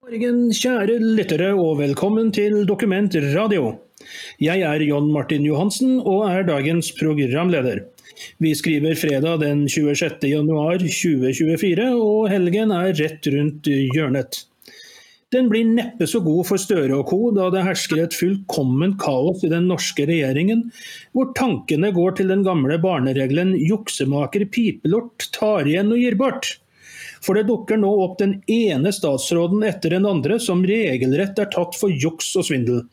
morgen, kjære lyttere, og velkommen til Dokument radio. Jeg er John Martin Johansen og er dagens programleder. Vi skriver fredag den 26. januar 2024, og helgen er rett rundt hjørnet. Den blir neppe så god for Støre og co., da det hersker et fullkomment kaos i den norske regjeringen, hvor tankene går til den gamle barneregelen 'juksemaker pipelort tar igjen og gir bort'. For det dukker nå opp den ene statsråden etter den andre som regelrett er tatt for juks og svindel.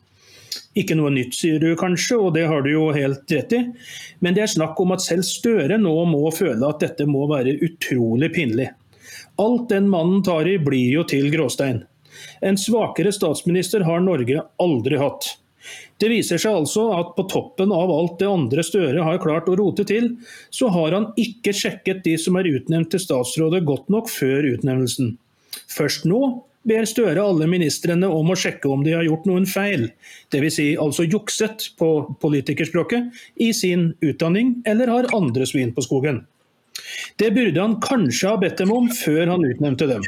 Ikke noe nytt, sier du kanskje, og det har du jo helt rett i. Men det er snakk om at selv Støre nå må føle at dette må være utrolig pinlig. Alt den mannen tar i blir jo til gråstein. En svakere statsminister har Norge aldri hatt. Det viser seg altså at på toppen av alt det andre Støre har klart å rote til, så har han ikke sjekket de som er utnevnt til statsrådet godt nok før utnevnelsen. Først nå ber Støre alle ministrene om å sjekke om de har gjort noen feil, dvs. Si altså jukset på politikerspråket, i sin utdanning eller har andre svin på skogen. Det burde han kanskje ha bedt dem om før han utnevnte dem.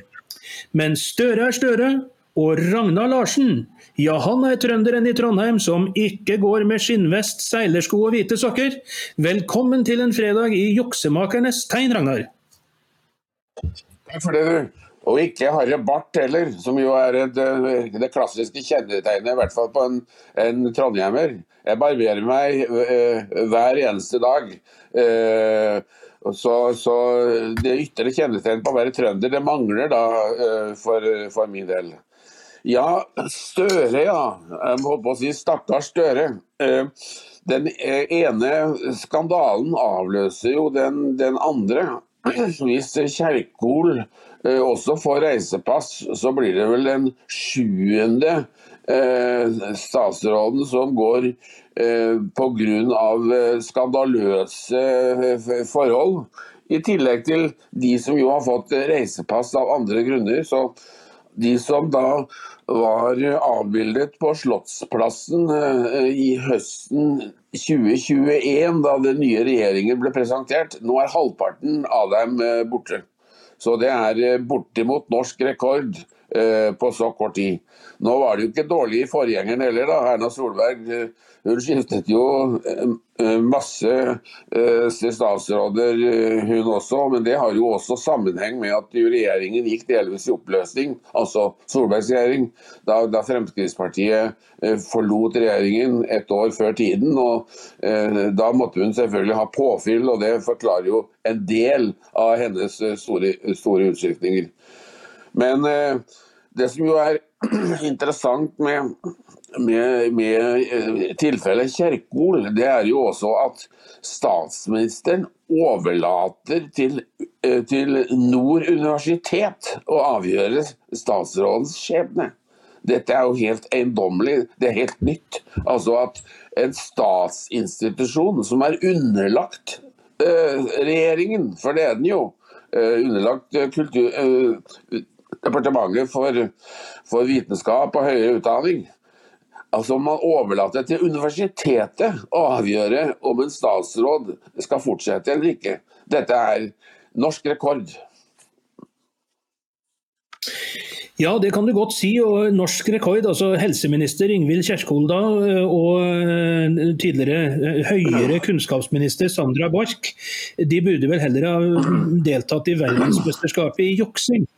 Men Støre er Støre, og Ragnar Larsen, ja han er trønderen i Trondheim som ikke går med skinnvest, seilersko og hvite sokker. Velkommen til en fredag i juksemakernes tegn, Ragnar. Takk for det, du. Og ikke harry bart heller, som jo er det, det klassiske kjennetegnet, i hvert fall på en, en trondhjemmer. Jeg barberer meg øh, hver eneste dag. Uh, så, så, det ytre kjennetegnet på å være trønder, det mangler da uh, for, for min del. Ja, Støre, ja. Jeg må på å si stakkars Støre. Eh, den ene skandalen avløser jo den, den andre. Hvis Kjerkol eh, også får reisepass, så blir det vel den sjuende eh, statsråden som går pga. skandaløse forhold. I tillegg til de som jo har fått reisepass av andre grunner. så de som da var avbildet på Slottsplassen eh, i høsten 2021, da den nye regjeringen ble presentert. Nå er halvparten av dem eh, borte. Så det er eh, bortimot norsk rekord på så kort tid. Nå var det jo ikke dårlig i forgjengeren heller, da. Erna Solberg hun skiftet jo eh, eh, masse eh, statsråder, hun også. Men det har jo også sammenheng med at regjeringen gikk delvis i oppløsning, altså Solbergs regjering, da, da Fremskrittspartiet forlot regjeringen et år før tiden. og Da måtte hun selvfølgelig ha påfyll, og det forklarer jo en del av hennes store, store utskiftninger. Men det som jo er interessant med med, med eh, tilfellet Kjerkol, det er jo også at statsministeren overlater til, eh, til Nord universitet å avgjøre statsrådens skjebne. Dette er jo helt eiendommelig, det er helt nytt. Altså at en statsinstitusjon som er underlagt uh, regjeringen, for det er den jo, underlagt kultur, Departementet for, for vitenskap og høyere utdanning, Altså Man overlater til universitetet å avgjøre om en statsråd skal fortsette eller ikke. Dette er norsk rekord. Ja, det kan du godt si. og Norsk rekord, altså helseminister Ingvild Kjerkol da, og eh, tidligere eh, høyere kunnskapsminister Sandra Borch, de burde vel heller ha deltatt i verdensmesterskapet i juksing.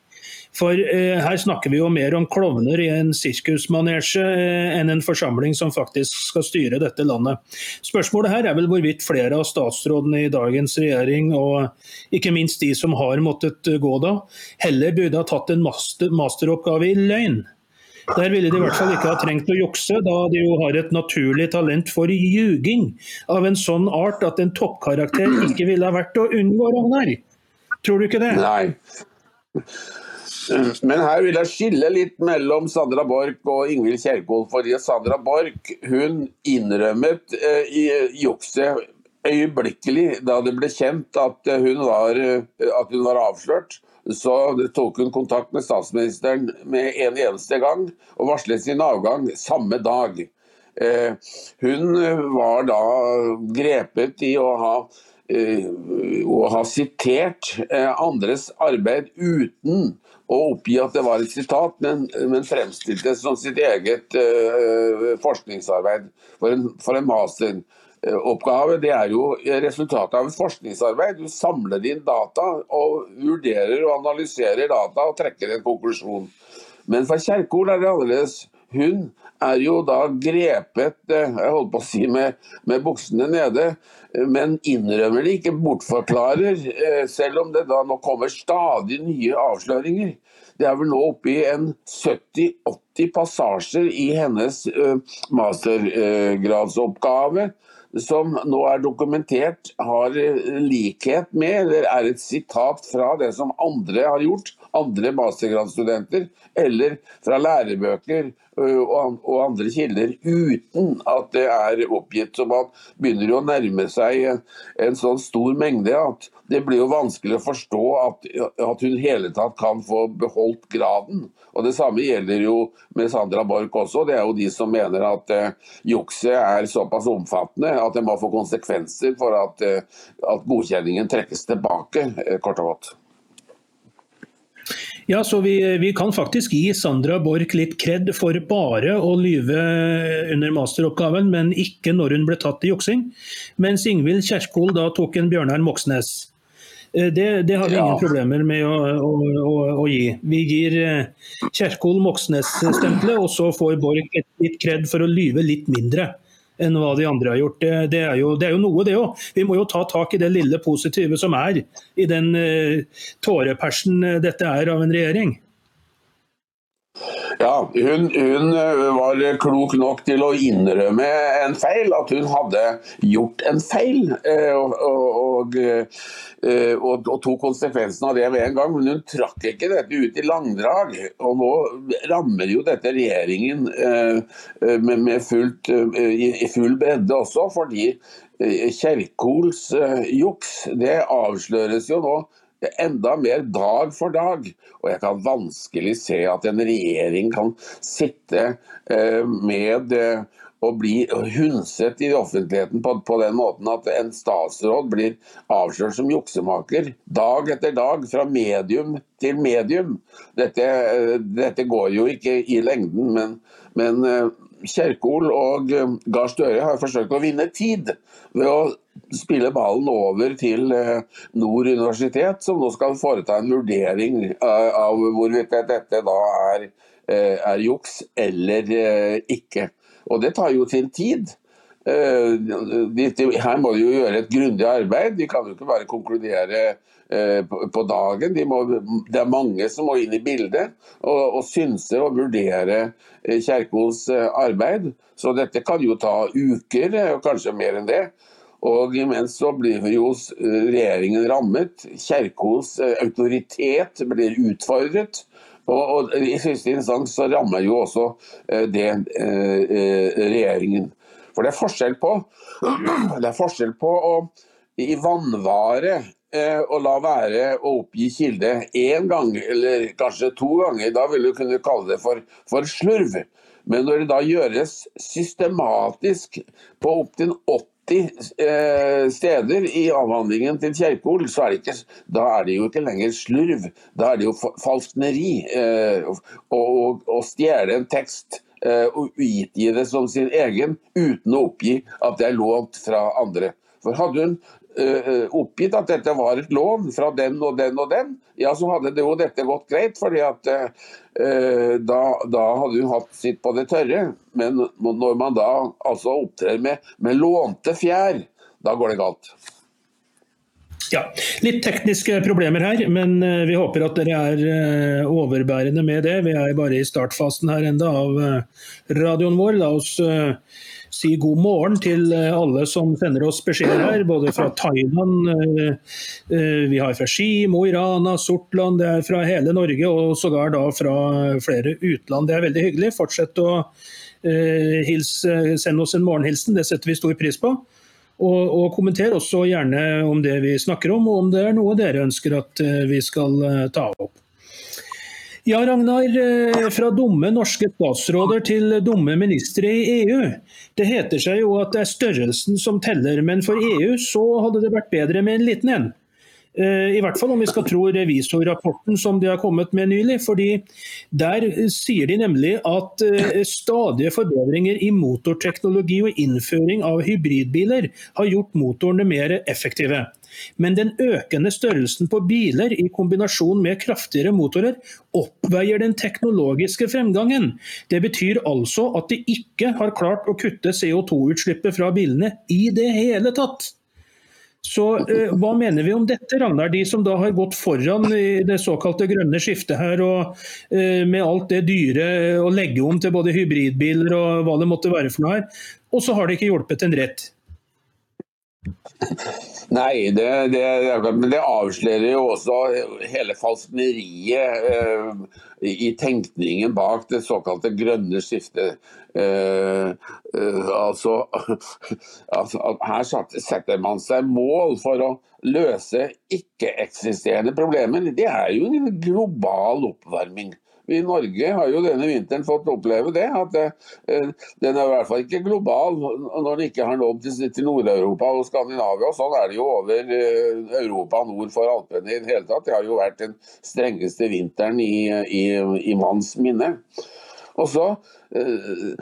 For eh, her snakker vi jo mer om klovner i en sirkusmanesje eh, enn en forsamling som faktisk skal styre dette landet. Spørsmålet her er vel hvorvidt flere av statsrådene i dagens regjering, og ikke minst de som har måttet gå da, heller burde ha tatt en master masteroppgave i løgn. Der ville de i hvert fall ikke ha trengt å jukse, da de jo har et naturlig talent for ljuging av en sånn art at en toppkarakter ikke ville ha vært å unngå, Ragnar. Tror du ikke det? Nei. Men her vil jeg skille litt mellom Sandra Borch og Ingvild Kjerkol. fordi Sandra Borch hun innrømmet eh, jukset øyeblikkelig da det ble kjent at hun var, at hun var avslørt. Så tok hun kontakt med statsministeren med en eneste gang og varslet sin avgang samme dag. Eh, hun var da grepet i å ha å ha sitert andres arbeid uten å oppgi at det var et sitat, men, men fremstilte det som sitt eget forskningsarbeid for en, for en master oppgave, det er jo resultatet av et forskningsarbeid. Du samler inn data og vurderer og analyserer data og trekker en konklusjon. Men for Kjerkol er det annerledes. Hun er jo da grepet eh, jeg holdt på å si med, med buksene nede, men innrømmer det ikke, bortforklarer, eh, selv om det da nå kommer stadig nye avsløringer. Det er vel nå oppe i en 70-80 passasjer i hennes eh, mastergradsoppgave som nå er dokumentert har likhet med, eller er et sitat fra det som andre har gjort, andre mastergradsstudenter, eller fra lærebøker og andre kilder, uten at det er oppgitt. Så man begynner å nærme seg en sånn stor mengde at det blir jo vanskelig å forstå at, at hun hele tatt kan få beholdt graden. Og Det samme gjelder jo med Sandra Borch også. Det er jo de som mener at uh, jukset er såpass omfattende at det må få konsekvenser for at, uh, at godkjenningen trekkes tilbake, uh, kort og godt. Ja, så vi, vi, kan faktisk gi Sandra Borch litt kred for bare å lyve under masteroppgaven, men ikke når hun ble tatt i juksing. Mens Ingvild Kjerkol da tok en Bjørnar Moxnes. Eh, det, det, har vi ingen problemer med å, å, å, å gi. Vi gir eh, Kjerkol Moxnes-stempelet, og så får Borch litt kred for å lyve litt mindre enn hva de andre har gjort. Det, det, er, jo, det er, jo, noe, det òg. Vi må jo ta tak i det lille positive som er i den uh, tårepersen dette er av en regjering. Ja, hun, hun, eh, var klok nok til å innrømme en feil, at hun hadde gjort en feil. Eh, og, og, eh, og, og tok konsekvensen av det med en gang. Men hun trakk ikke dette ut i langdrag. Og nå rammer jo dette regjeringen med, med fullt, i full bredde også, fordi Kjerkols juks det avsløres jo nå enda mer dag for dag. Og jeg kan vanskelig se at en regjering kan sitte eh, med og å bli hundset i offentligheten på, på, den måten at en statsråd blir avslørt som juksemaker dag etter dag, fra medium til medium. Dette, eh, dette går jo ikke i lengden, men, men Kjerkol og eh, Gahr Støre har forsøkt å vinne tid ved å spille ballen over til eh, Nord universitet, som nå skal foreta en vurdering eh, av hvorvidt dette da er, er juks eller ikke. Og det tar jo sin tid. Her må de jo gjøre et grundig arbeid. De kan jo ikke bare konkludere Eh, på dagen. De må, det er mange som må inn i bildet og, og synse og vurdere eh, Kjerkols eh, arbeid. Så dette kan jo ta uker, og kanskje mer enn det. Og imens så blir jo regjeringen rammet. Kjerkols autoritet blir utfordret. Og, og, i siste instans så rammer jo også det eh, regjeringen. For det er forskjell på, det er forskjell på å i vannvare Eh, å la være å oppgi kilde én gang, eller kanskje to ganger, da vil du kunne kalle det for, for slurv. Men når det da gjøres systematisk på opptil 80 eh, steder i avhandlingen til Kjerkol, så er det ikke, da er det jo ikke lenger slurv. Da er det jo falskneri. Eh, å stjele en tekst eh, og utgi det som sin egen uten å oppgi at det er lånt fra andre. For Hadde hun oppgitt at dette var et lån fra den og den og den, ja, så hadde det jo dette gått greit. fordi at uh, da, da, hadde hun hatt sitt på det tørre. Men når man da altså opptrer med, med lånte fjær, da går det galt. Ja, Litt tekniske problemer her, men vi håper at dere er overbærende med det. Vi er bare i startfasen her enda av radioen vår. La oss si god morgen til eh, alle som sender oss beskjeder her, både fra Thailand, eh, eh, vi har fra Ski, Mo i Rana, Sortland, det er fra hele Norge og sågar da fra flere utland. Det er veldig hyggelig. Fortsett å hilse, sende oss en morgenhilsen, det setter vi stor pris på. Og, og kommenter også gjerne om det vi snakker om, og om det er noe dere ønsker at vi skal ta opp. Ja, Ragnar. Eh, fra dumme norske statsråder til dumme ministre i EU. Det heter seg jo at det er størrelsen som teller, men for EU så hadde det vært bedre med en liten en. Eh, I hvert fall om vi skal tro revisorrapporten som de har kommet med nylig. fordi Der sier de nemlig at eh, stadige forbedringer i motorteknologi og innføring av hybridbiler har gjort motorene mer effektive. Men den økende størrelsen på biler i kombinasjon med kraftigere motorer oppveier den teknologiske fremgangen. Det betyr altså at de ikke har klart å kutte CO2-utslippet fra bilene i det hele tatt. Så eh, Hva mener vi om dette, Ragnar? De som da har gått foran i det såkalte grønne skiftet her, og eh, med alt det dyre å legge om til både hybridbiler og hva det måtte være for noe her, og så har det ikke hjulpet en rett? Nei, det, det, men det avslører jo også hele falskneriet eh, i tenkningen bak det såkalte grønne skiftet. Eh, eh, altså, altså, Her setter man seg mål for å løse ikke-eksisterende problemer. Det er jo en global oppvarming. Vi i Norge har jo denne vinteren fått oppleve det. At det, eh, den er i hvert fall ikke global når den ikke har nådd til Nord-Europa og Skandinavia. og Sånn er det jo over eh, Europa nord for Alpene i det hele tatt. Det har jo vært den strengeste vinteren i, i, i manns minne. Og så eh,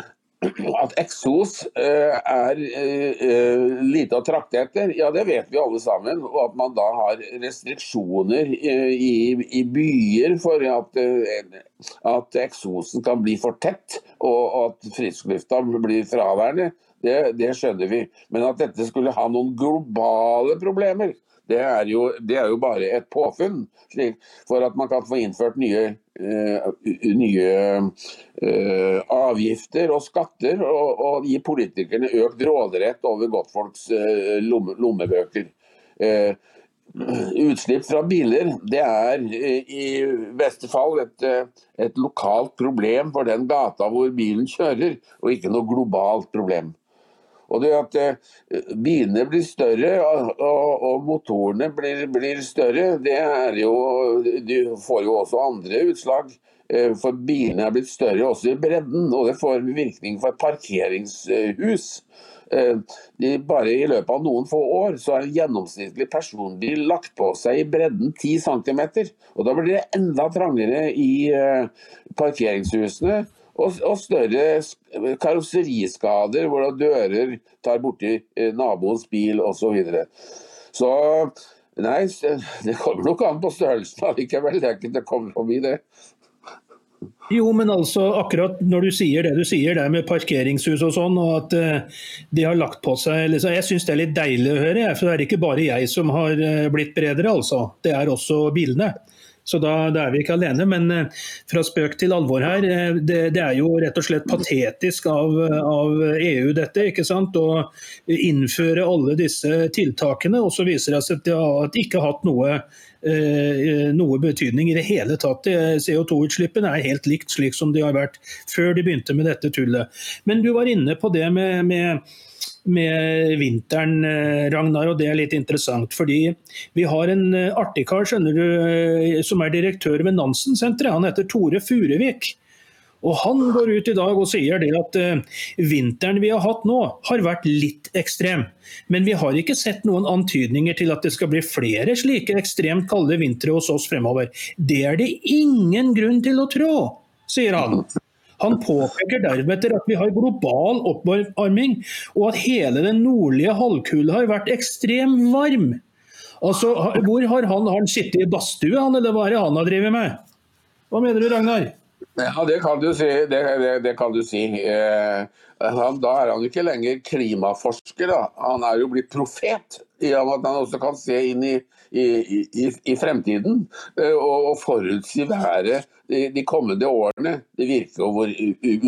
at eksos eh, er eh, lite å trakte etter, ja det vet vi alle sammen. Og at man da har restriksjoner i, i byer for at, eh, at, eksosen kan bli for tett og at frisklufta blir fraværende, det, det skjønner vi. Men at dette skulle ha noen globale problemer, det er, jo, det er jo, bare et påfunn. For at man kan få innført nye, uh, nye uh, avgifter og skatter, og, og, gi politikerne økt råderett over godtfolks uh, lomme, lommebøker. Utslipp fra biler det er i beste fall et, et lokalt problem for den gata hvor bilen kjører, og ikke noe globalt problem. Og det at eh, bilene blir større og, og motorene blir, blir, større, det er jo Du får jo også andre utslag. Eh, for bilene er blitt større også i bredden, og det får virkning for parkeringshus. Eh, bare i løpet av noen få år så har en gjennomsnittlig personbil lagt på seg i bredden 10 cm. Og da blir det enda trangere i parkeringshusene og, og større karosseriskader hvor dører tar borti eh, naboens bil osv. Så, videre. så nei, det kommer nok an på størrelsen allikevel. Det er ikke til å komme forbi det. Jo, men altså akkurat når du sier det du sier der med parkeringshus og sånn, og at uh, de har lagt på seg liksom, Jeg syns det er litt deilig å høre, for det er ikke bare jeg som har uh, blitt bredere, altså. Det er også bilene. Så da, da, er vi ikke alene. Men eh, fra spøk til alvor her. Eh, det, det er jo rett og slett patetisk av, av, EU dette. ikke sant? Å innføre alle disse tiltakene, og så viser det seg at det har ikke hatt noe Eh, noe betydning i det hele tatt. CO2-utslippene er helt likt slik som de har vært før de begynte med dette tullet. Men du var inne på det med, med med vinteren, eh, Ragnar, og det er litt interessant. Fordi vi har en eh, artig kar skjønner du, eh, som er direktør ved Nansen-senteret. Han heter Tore Furevik. Og Han går ut i dag og sier det at vinteren vi har hatt nå, har vært litt ekstrem. Men vi har ikke sett noen antydninger til at det skal bli flere slike ekstremt kalde vintre hos oss fremover. Det er det ingen grunn til å tro, sier han. Han påpeker deretter at vi har global oppvarming, og at hele den nordlige halvkule har vært ekstremt varm. Altså, Hvor har han, har han sittet i badstue, eller hva er det han har drevet med? Hva mener du, Ragnar? Ja, Det kan du si. Det, det, det kan du si. Eh, han, da er han ikke lenger klimaforsker, da. han er jo blitt profet. I og med at han også kan se inn i, i, i, i fremtiden eh, og, og forutsi været de, de, kommende årene. Det virker jo hvor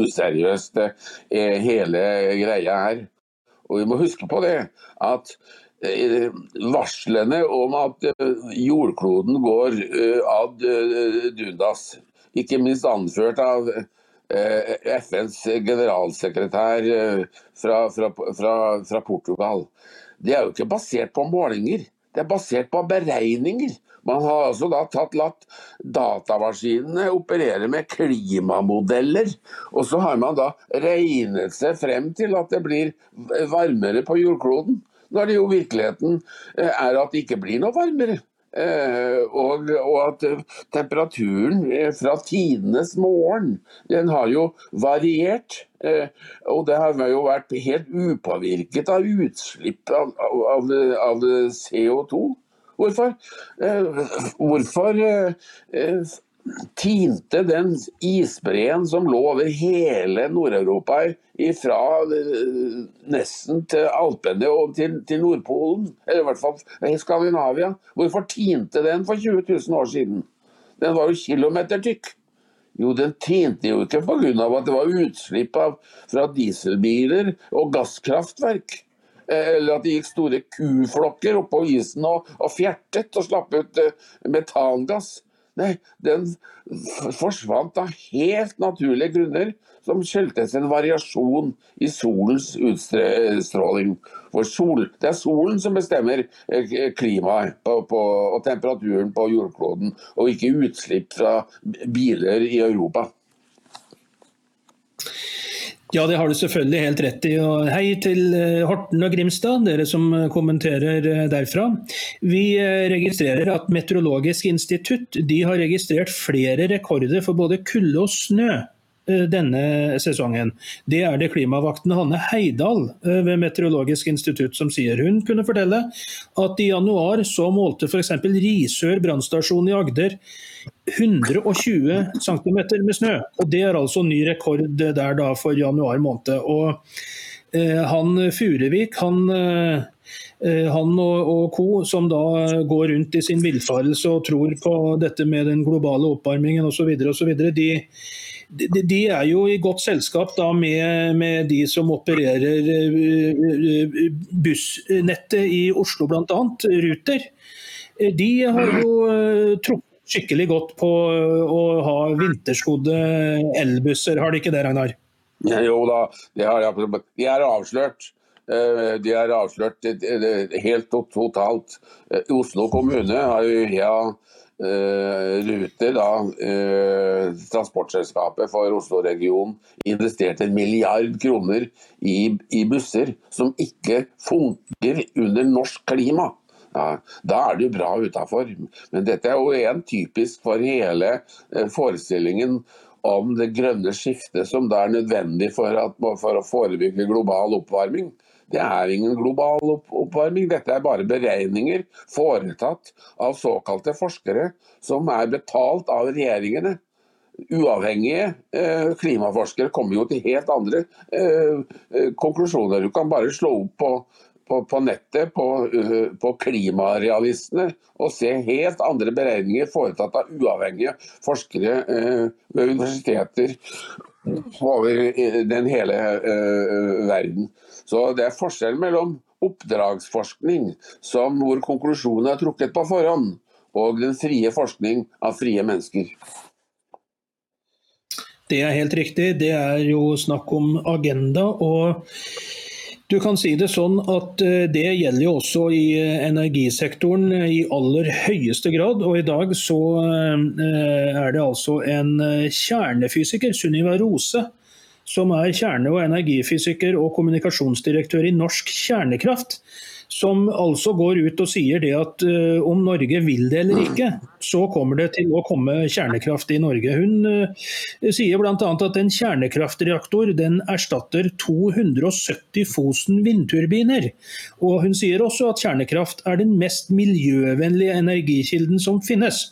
useriøst eh, hele greia er. Og vi må huske på det at eh, varslene om at eh, jordkloden går ad dundas, ikke minst anført av FNs generalsekretær fra, fra, fra, fra Portugal, det er jo ikke basert på målinger. Det er basert på beregninger. Man har altså da tatt latt datamaskinene operere med klimamodeller. Og så har man da regnet seg frem til at det blir varmere på jordkloden. Når det jo virkeligheten eh, er at det ikke blir noe varmere. Eh, og, og, at temperaturen eh, fra tidenes morgen, den har jo variert. og det har jo vært helt upåvirket av utslipp av, av, av CO2. Hvorfor? hvorfor tinte den isbreen som lå over hele Nord-Europa fra eh, nesten til Alpene og til, til, Nordpolen, eller i hvert fall i Skandinavia. Hvorfor tinte den for 20 000 år siden? Den var jo kilometertykk. Jo, den tinte jo ikke pga. at det var utslipp av, fra dieselbiler og gasskraftverk. Eh, eller at det gikk store kuflokker oppå isen og, og fjertet og slapp ut uh, metangass. Nei, den forsvant av helt naturlige grunner, som skyldtes en variasjon i solens utstråling. For sol, det er solen som bestemmer eh, klimaet på, på, og temperaturen på jordkloden, og ikke utslipp fra biler i Europa. Ja, det har du selvfølgelig helt rett i. Og hei til eh, Horten og Grimstad, dere som eh, kommenterer eh, derfra. Vi registrerer at Meteorologisk institutt har registrert flere rekorder for både kulde og snø denne sesongen. Det er det klimavakten Hanne Heidal ved Meteorologisk institutt som sier. Hun kunne fortelle at i januar så målte f.eks. Risør brannstasjon i Agder 120 cm med snø. og Det er altså ny rekord der da for januar måned. Og eh, han Furevik, han, eh, han og, og, co. som da går rundt i sin villfarelse og tror på dette med den globale oppvarmingen osv., de, de, de er jo i godt selskap da med, med de som opererer eh, bussnettet i Oslo bl.a., Ruter. De har jo eh, trukket skikkelig godt på å ha vinterskodde elbusser, har de ikke det, Ragnar? Jo da, de, har, de er avslørt. Eh, de er avslørt helt og totalt. Eh, Oslo kommune har jo uh, Ruter, da, uh, transportselskapet for Oslo-regionen, investerte en milliard kroner i, i busser som ikke funker under norsk klima. Ja, da er det jo bra utafor. Men dette er jo en typisk for hele eh, forestillingen om det grønne skiftet som da er nødvendig for, at, for å forebygge global oppvarming. Det er ingen global oppvarming, dette er bare beregninger foretatt av såkalte forskere som er betalt av regjeringene. Uavhengige eh, klimaforskere kommer jo til helt andre eh, eh konklusjoner. Du kan bare slå opp på på, på nettet på, uh, på, klimarealistene og se helt andre beregninger foretatt av uavhengige forskere eh, ved universiteter over den hele uh, verden. Så det er forskjell mellom oppdragsforskning, som, hvor konklusjonen er trukket på forhånd, og den frie forskning av frie mennesker. Det er helt riktig. Det er jo snakk om agenda. og du kan si det sånn at eh, det gjelder jo også i eh, energisektoren eh, i aller høyeste grad. Og i dag så er det altså en kjernefysiker, Sunniva Rose, som er kjerne- og energifysiker og kommunikasjonsdirektør i Norsk Kjernekraft, som altså går ut og sier det at uh, om Norge vil det eller ikke, så kommer det til å komme kjernekraft i Norge. Hun uh, sier bl.a. at en kjernekraftreaktor den erstatter 270 Fosen vindturbiner. Og hun sier også at kjernekraft er den mest miljøvennlige energikilden som finnes.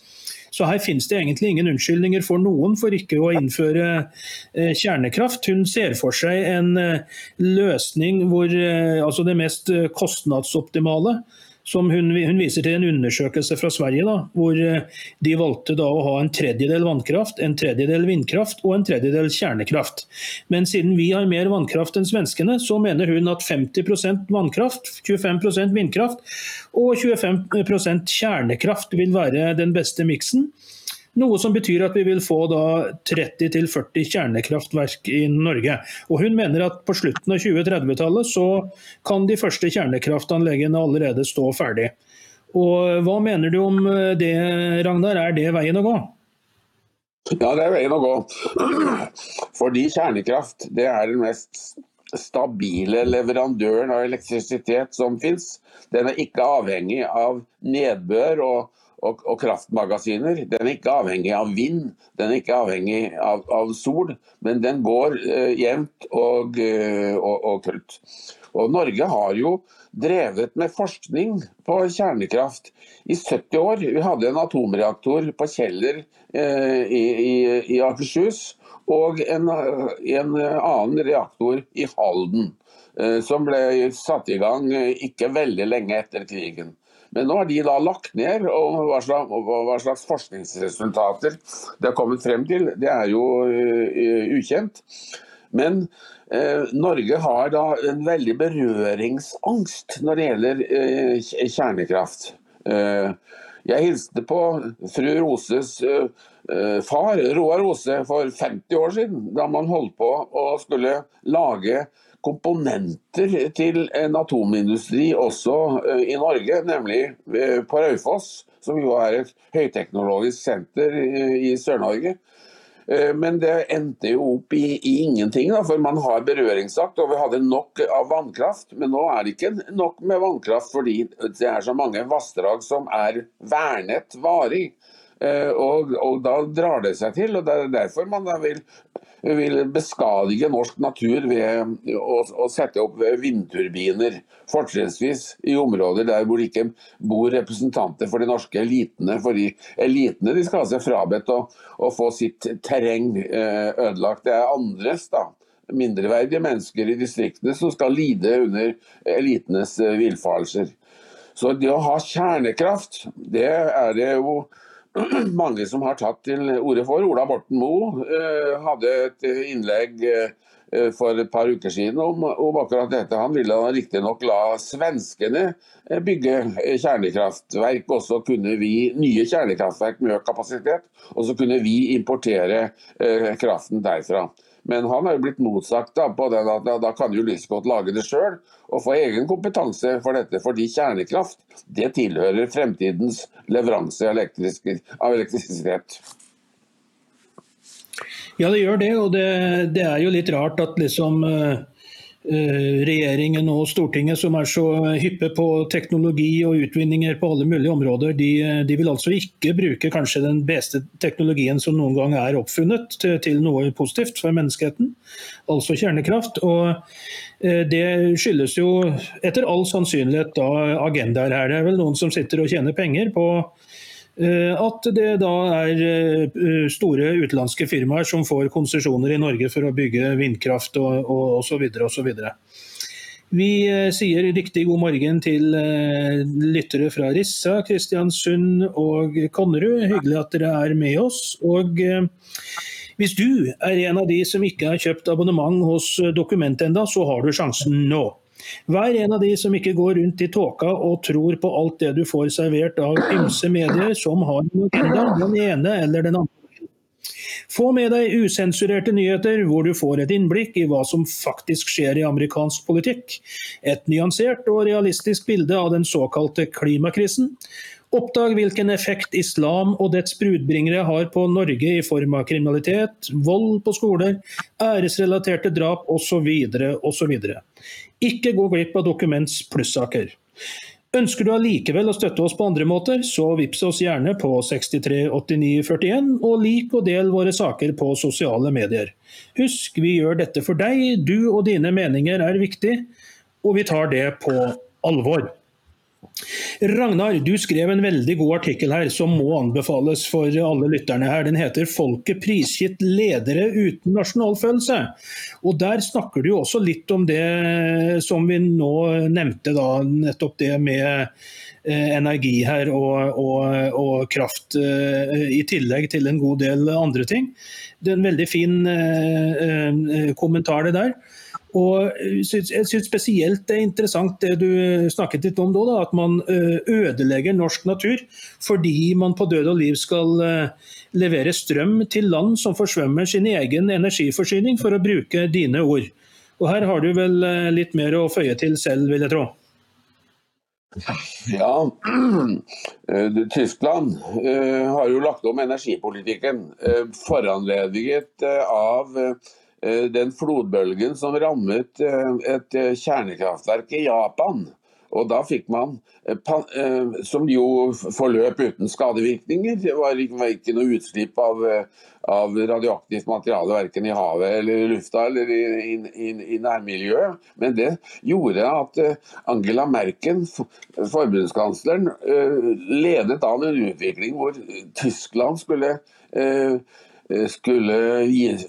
Så her finnes det egentlig ingen unnskyldninger for noen for ikke å innføre eh, kjernekraft. Hun ser for seg en eh, løsning hvor eh, altså det mest kostnadsoptimale som hun, hun, viser til en undersøkelse fra Sverige, da, hvor de valgte da å ha en tredjedel vannkraft, en tredjedel vindkraft og en tredjedel kjernekraft. Men siden vi har mer vannkraft enn svenskene, så mener hun at 50% vannkraft, 25% vindkraft og 25% kjernekraft vil være den beste miksen. Noe som betyr at vi vil få 30-40 kjernekraftverk i Norge. Og Hun mener at på slutten av 2030-tallet så kan de første kjernekraftanleggene allerede stå ferdig. Og Hva mener du om det, Ragnar? Er det veien å gå? Ja, det er veien å gå. Fordi kjernekraft det er den mest stabile leverandøren av elektrisitet som fins. Den er ikke avhengig av nedbør og, og, og, kraftmagasiner. Den er ikke avhengig av vind, den er ikke avhengig av, av sol, men den går eh, jevnt og, uh, og, og fullt. Og Norge har jo drevet med forskning på kjernekraft i 70 år. Vi hadde en atomreaktor på Kjeller eh, i, i, i Akershus og en, en annen reaktor i Halden, eh, som ble satt i gang eh, ikke veldig lenge etter krigen. Men nå har de da lagt ned, og hva slags, hva slags forskningsresultater det har kommet frem til, det er jo uh, ukjent. Men uh, Norge har da en veldig berøringsangst når det gjelder uh, kjernekraft. jeg hilste på fru Roses Eh, far, Roar Rose, for 50 år siden, da man holdt på å skulle lage komponenter til en atomindustri også eh, i Norge, nemlig eh, på Raufoss, som jo er et høyteknologisk senter i Sør-Norge. Men det endte jo opp i, i ingenting, da, for man har berøringsakt, og vi hadde nok av vannkraft. Men nå er det ikke nok med vannkraft fordi det er så mange vassdrag som er vernet varig. Eh, og, og, da drar det seg til. og Det er derfor man vil, vil beskadige norsk natur ved å, å sette opp vindturbiner. Fortrinnsvis i områder der hvor det ikke bor representanter for de norske elitene. For de elitene de skal ha seg frabedt å, å få sitt terreng eh, ødelagt. Det er andres da mindreverdige mennesker i distriktene som skal lide under elitenes eh, villfarelser. Så det å ha kjernekraft, det er det jo mange som har tatt til orde for. Ola Borten Moe eh, hadde et innlegg eh, for et par uker siden om, om akkurat dette. Han ville riktignok la svenskene eh, bygge kjernekraftverk, og så kunne vi nye kjernekraftverk med økt kapasitet. Og så kunne vi importere kraften derfra. Men han har jo blitt motsagt da, på den at da, kan jo like godt lage det sjøl og få egen kompetanse for dette. Fordi kjernekraft det tilhører fremtidens leveranse av, elektrisitet. Ja, det gjør det. Og det, det, er jo litt rart at liksom uh regjeringen og Stortinget, som er så hyppe på teknologi og utvinninger på alle mulige områder, de, de, vil altså ikke bruke kanskje den beste teknologien som noen gang er oppfunnet til, til noe positivt for menneskeheten, altså kjernekraft. og eh, Det skyldes jo etter all sannsynlighet da agendaer her. Det er vel noen som sitter og tjener penger på Eh, at det da er eh, store utenlandske firmaer som får konsesjoner i Norge for å bygge vindkraft og osv. osv. Vi eh, sier riktig god morgen til lyttere fra Rissa, Kristiansund og Konnerud. Hyggelig at dere er med oss. Og hvis du er en av de som ikke har kjøpt abonnement hos Dokument enda, så har du sjansen nå. Vær en av de som ikke går rundt i tåka og tror på alt det du får servert av ymse medier som har en agenda, den ene eller den andre. Få med deg usensurerte nyheter hvor du får et innblikk i hva som faktisk skjer i amerikansk politikk. Et nyansert og realistisk bilde av den såkalte klimakrisen. Oppdag hvilken effekt islam og dets brudbringere har på Norge i form av kriminalitet, vold på skoler, æresrelaterte drap osv. osv. Ikke gå glipp av Dokuments plussaker. Ønsker du allikevel å støtte oss på andre måter, så vips oss gjerne på 638941, og lik og del våre saker på sosiale medier. Husk, vi gjør dette for deg, du og dine meninger er viktig, og vi tar det på alvor. Ragnar, du skrev en veldig god artikkel her som må anbefales for alle lytterne her. Den heter 'Folket prisgitt ledere uten nasjonalfølelse'. Og Der snakker du også litt om det som vi nå nevnte, da, nettopp det med eh, energi her og, og, og, kraft, eh, i tillegg til en god del andre ting. Det er en veldig fin eh kommentar det der. Og jeg synes spesielt det er interessant det du snakket litt om da, at man ødelegger norsk natur fordi man på død og liv skal levere strøm til land som forsvømmer sin egen energiforsyning, for å bruke dine ord. Og Her har du vel litt mer å føye til selv, vil jeg tro? Ja, Tyskland har jo lagt om energipolitikken. Foranlediget av den flodbølgen som rammet et kjernekraftverk i Japan. Og da fikk man, eh, eh, som jo forløp uten skadevirkninger, det var ikke noe utslipp av, eh, av radioaktivt materiale verken i havet eller i lufta eller i, i, i, nærmiljøet. Men det gjorde at Angela Merkel, forbundskansleren, ledet an en utvikling hvor Tyskland skulle Eh, skulle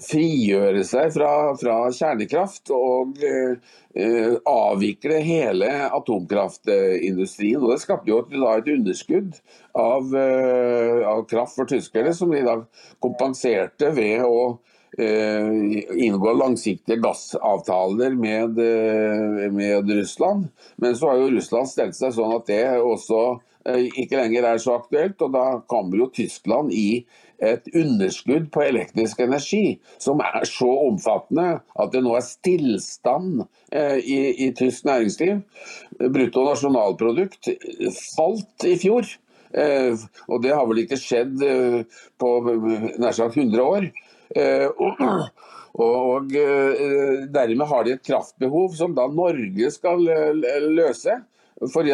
frigjøre seg fra, fra kjernekraft og eh, avvikle hele atomkraftindustrien. Og det skapte jo da et underskudd av, eh, av, kraft for tyskerne, som de da kompenserte ved å eh, inngå langsiktige gassavtaler med, eh, med, Russland. Men så har jo Russland stelt seg sånn at det også eh, ikke lenger er så aktuelt, og da kommer jo Tyskland i et underskudd på elektrisk energi som er så omfattende at det nå er stillstand eh, i, i tysk næringsliv. Brutto nasjonalprodukt falt i fjor. Eh, og det har vel ikke skjedd eh, på nær sagt 100 år. Og, dermed har de et kraftbehov som da Norge skal løse. For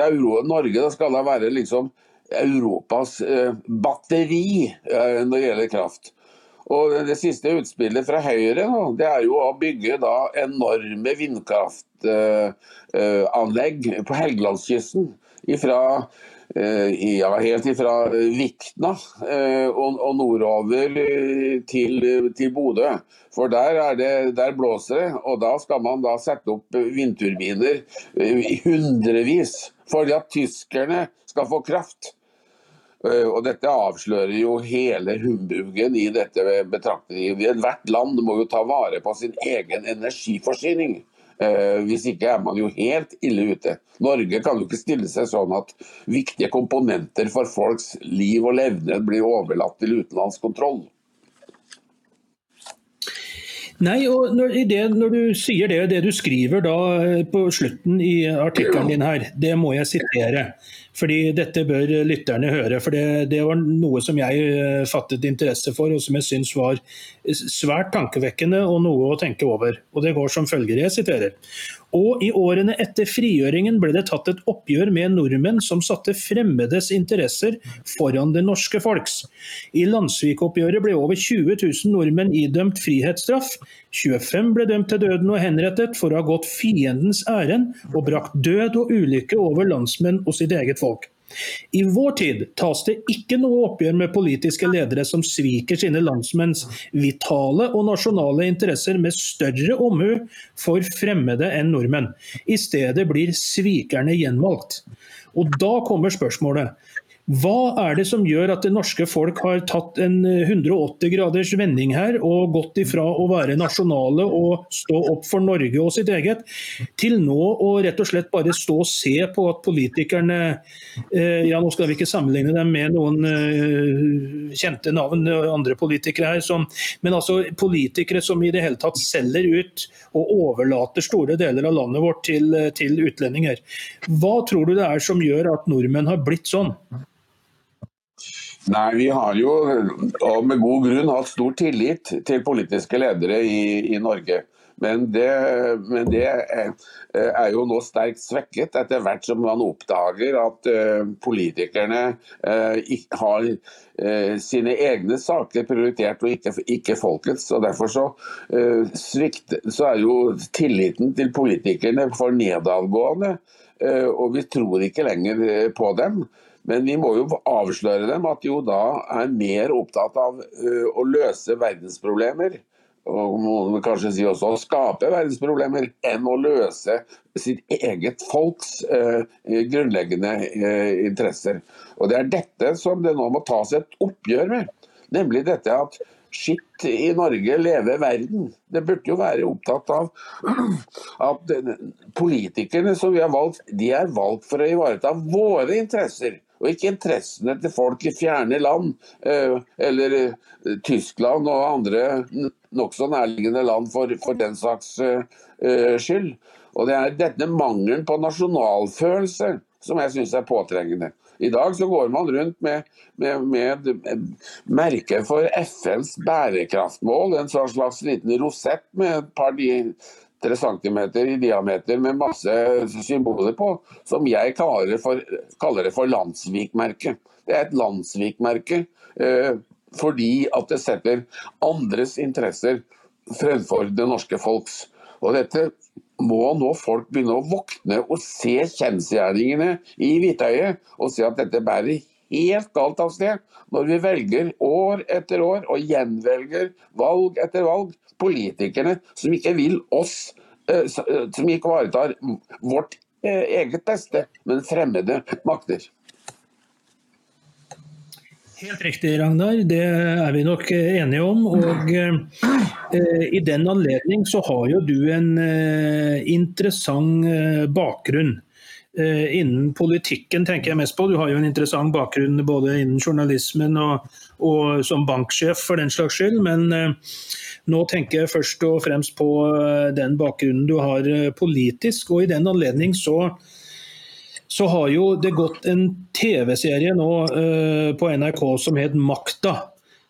Norge skal da være liksom Europas eh, batteri eh, når det gjelder kraft. Og Det siste utspillet fra Høyre det er jo å bygge da enorme vindkraftanlegg på Helgelandskysten. Ifra, ja, helt fra Vikna og nordover til, til Bodø. For der, det, der, blåser det, og da skal man da sette opp vindturbiner i hundrevis. Fordi at tyskerne skal få kraft. Eh, og Dette avslører jo hele humbugen i dette betraktningen. Hvert land må jo ta vare på sin egen energiforsyning. Eh, hvis ikke er man jo helt ille ute. Norge kan jo ikke stille seg sånn at viktige komponenter for folks liv og levnet blir overlatt til utenlandsk kontroll. Nei, og når, det, når, du sier det, det du skriver da eh, på slutten i artikkelen din her, det må jeg sitere. Fordi dette bør lytterne høre. For det, det, var noe som jeg eh, fattet interesse for, og som jeg syns var svært tankevekkende og noe å tenke over. Og det går som følger, jeg siterer. Og i årene etter frigjøringen ble det tatt et oppgjør med nordmenn som satte fremmedes interesser foran det norske folks. I Landsvik-oppgjøret ble over 20 000 nordmenn idømt frihetsstraff. 25 ble dømt til døden og henrettet for å ha gått fiendens ærend og brakt død og ulykke over landsmenn og sitt eget folk. I vår tid tas det ikke noe oppgjør med politiske ledere som sviker sine landsmenns vitale og nasjonale interesser med større omhu for fremmede enn nordmenn. I stedet blir svikerne gjenvalgt. Og da kommer spørsmålet. Hva er det som gjør at det norske folk har tatt en 180 graders vending her og gått ifra å være nasjonale og stå opp for Norge og sitt eget, til nå å rett og slett bare stå og se på at politikerne eh, ja Nå skal vi ikke sammenligne dem med noen eh, kjente navn, andre politikere her, som, men altså politikere som i det hele tatt selger ut og overlater store deler av landet vårt til, til utlendinger. Hva tror du det er som gjør at nordmenn har blitt sånn? Nei, Vi har jo, og med god grunn, hatt stor tillit til politiske ledere i, i Norge. Men det, men det er, jo nå sterkt svekket etter hvert som man oppdager at uh, politikerne uh, har uh, sine egne saker prioritert og ikke, ikke folkets. og Derfor så, svikt, så er jo tilliten til politikerne for nedadgående. og vi tror ikke lenger på dem. Men vi må jo avsløre dem at de jo da er mer opptatt av uh, å løse verdensproblemer, og må kanskje si også å skape verdensproblemer, enn å løse sitt eget folks uh, grunnleggende uh, interesser. Og Det er dette som det nå må tas et oppgjør med. Nemlig dette at Skitt i Norge, leve verden. Det burde jo være opptatt av at politikerne som vi har valgt, de er valgt for å ivareta våre interesser og ikke interessene til folk i fjerne land, eh, eller eh, Tyskland og andre nokså nærliggende land for, for den saks eh, skyld. Og Det er denne mangelen på nasjonalfølelse som jeg syns er påtrengende. I dag så går man rundt med, med, med merke for FNs bærekraftmål, en sånn slags liten rosett med et par tre centimeter i diameter med masse symboler på, som jeg kaller, for, kaller det for landsvikmerke. Det er et landsvikmerke eh, fordi at det setter andres interesser fremfor det norske folks. Og dette må nå folk begynne å våkne og se kjensgjerningene i hvitøyet, og se at dette bærer helt galt av sted når vi velger år etter år og gjenvelger valg etter valg politikerne som ikke vil oss, eh, eh, som ikke ivaretar vårt eh, eget beste, men fremmede makter. Helt riktig, Ragnar. Det er vi nok enige om. Og eh, i den anledning så har jo du en eh, interessant bakgrunn. Innen politikken tenker jeg mest på. Du har jo en interessant bakgrunn både innen journalismen og, og som banksjef for den slags skyld. Men nå tenker jeg først og fremst på den bakgrunnen du har politisk. Og i den anledning så så har jo det gått en TV-serie nå eh, på NRK som het Makta.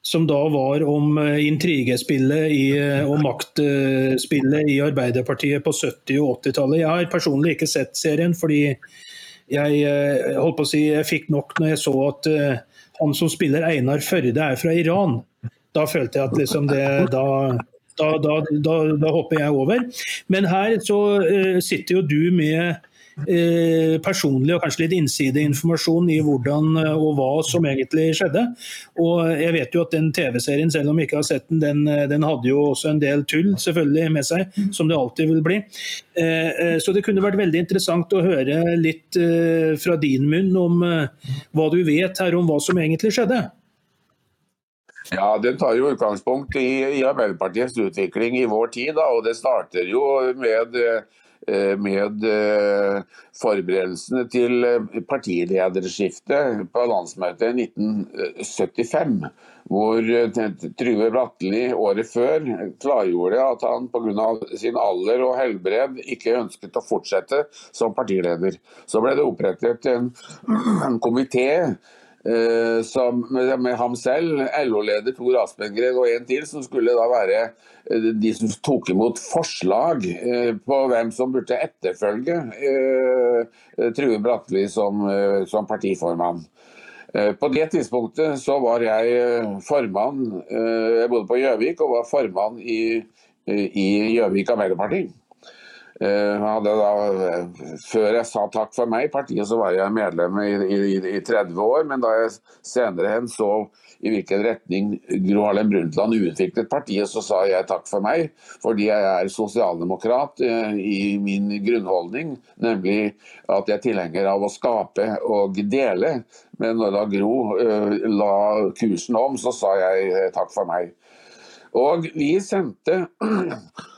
Som da var om uh, intrigespillet i, uh, og maktspillet i Arbeiderpartiet på 70- og 80-tallet. Jeg har personlig ikke sett serien, fordi jeg holdt på å si, jeg fikk nok når jeg så at han som spiller Einar Førde er fra Iran. Da følte jeg at liksom det da da, da, da, hopper jeg over. Men her så sitter jo du med Eh, personlig og kanskje litt innsideinformasjon i hvordan eh, og hva som egentlig skjedde. Og jeg vet jo at den TV-serien, selv om jeg ikke har sett den, den, eh, den, hadde jo også en del tull selvfølgelig med seg, som det alltid vil bli. Så det kunne vært veldig interessant å høre litt fra din munn om hva du vet her om hva som egentlig skjedde. Ja, Den tar jo utgangspunkt i, i Arbeiderpartiets utvikling i vår tid. Da, og Det starter jo med Eh, med eh, forberedelsene til eh, partilederskiftet på landsmøtet i 1975. Hvor Trygve Bratteli året før klargjorde at han pga. sin alder og helbred ikke ønsket å fortsette som partileder. Så ble det opprettet en, en komité Uh, som, med, med, ham selv, LO-leder Tor Aspengren og en til, som skulle da være uh, de som tok imot forslag uh, på hvem som burde etterfølge True Bratteli som, som, partiformann. På det tidspunktet så var jeg formann Jeg bodde på Gjøvik og var formann i Gjøvik Arbeiderparti. Eh, da, eh, før jeg sa takk for meg i partiet, så var jeg medlem i, i, i 30 år. Men da jeg senere hen så i hvilken retning Gro Harlem Brundtland utviklet partiet, så sa jeg takk for meg. Fordi jeg er sosialdemokrat eh, i min grunnholdning, nemlig at jeg er tilhenger av å skape og dele. Men når da Gro la kursen om, så sa jeg takk for meg. Og vi sendte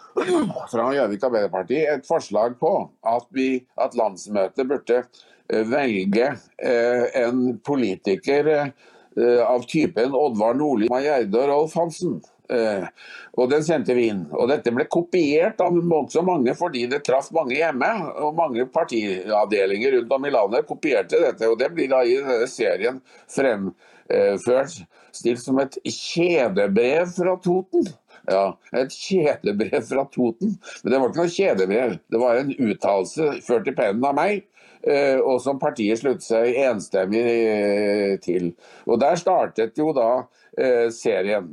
fra Gjøvik Arbeiderparti et forslag på at, vi, at landsmøtet burde eh, velge eh, en politiker eh, av typen Oddvar Nordli, Majerde og Rolf Hansen. og Den sendte vi inn. og Dette ble kopiert av så mange fordi det traff mange hjemme. og Mange partiavdelinger rundt om i landet kopierte dette. og Det blir da i denne serien fremført stilt som et kjedebrev fra Toten. Ja, Et kjedebrev fra Toten. Men det var ikke noe kjedebrev. Det var en uttalelse ført i pennen av meg. Eh, og som partiet sluttet seg enstemmig eh, til. Og Der startet jo da eh, serien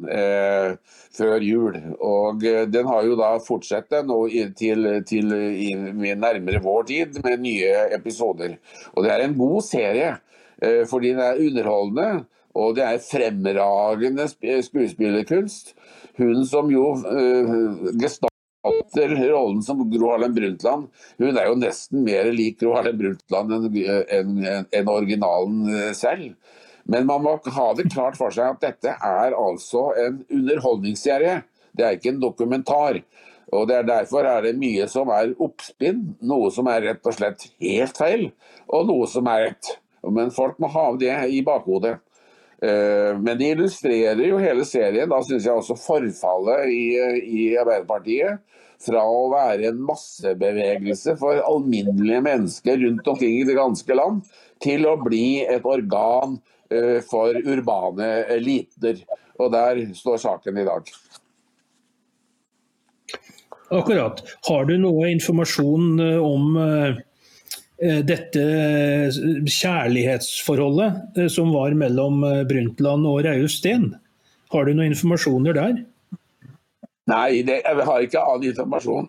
før jul. Og den har jo da fortsatt nå til, til nærmere vår tid med nye episoder. Og det er en god serie, fordi den er underholdende. Og det er fremragende skuespillerkunst. Hun som jo uh, gestalter rollen som Gro Harlem Brundtland, hun er jo nesten mer lik Gro Harlem Brundtland enn en, en originalen eh, selv. Men man må ha det klart for seg at dette er altså en underholdningsserie. Det er ikke en dokumentar. Og det er Derfor er det mye som er oppspinn, noe som er rett og slett helt feil, og noe som er rett. Men folk må ha det i bakhodet. Men det illustrerer jo hele serien, da syns jeg også forfallet i, i Arbeiderpartiet fra å være en massebevegelse for alminnelige mennesker rundt omkring i det ganske land, til å bli et organ for urbane eliter. Og der står saken i dag. Akkurat. Har du noe informasjon eh, om eh, eh, dette kjærlighetsforholdet som var mellom Brundtland og Raue Steen? Har du noen informasjoner der? Nei, det, jeg har ikke annen informasjon.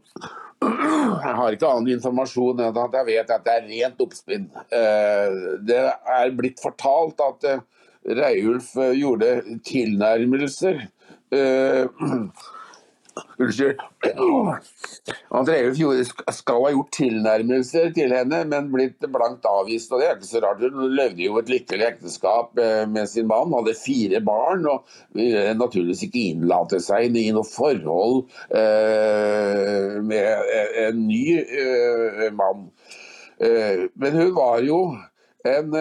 Jeg har ikke annen informasjon enn at jeg vet at det er rent oppspinn. Det er blitt fortalt at Reiulf gjorde tilnærmelser Unnskyld. Andreas skal ha gjort tilnærmelser til henne, men blitt blankt avvist. og Det er ikke så rart. Hun levde jo et lykkelig ekteskap eh, med sin mann, hadde fire barn og ville naturligvis ikke innlate seg i noe forhold eh, med en ny eh, mann. Men hun var jo en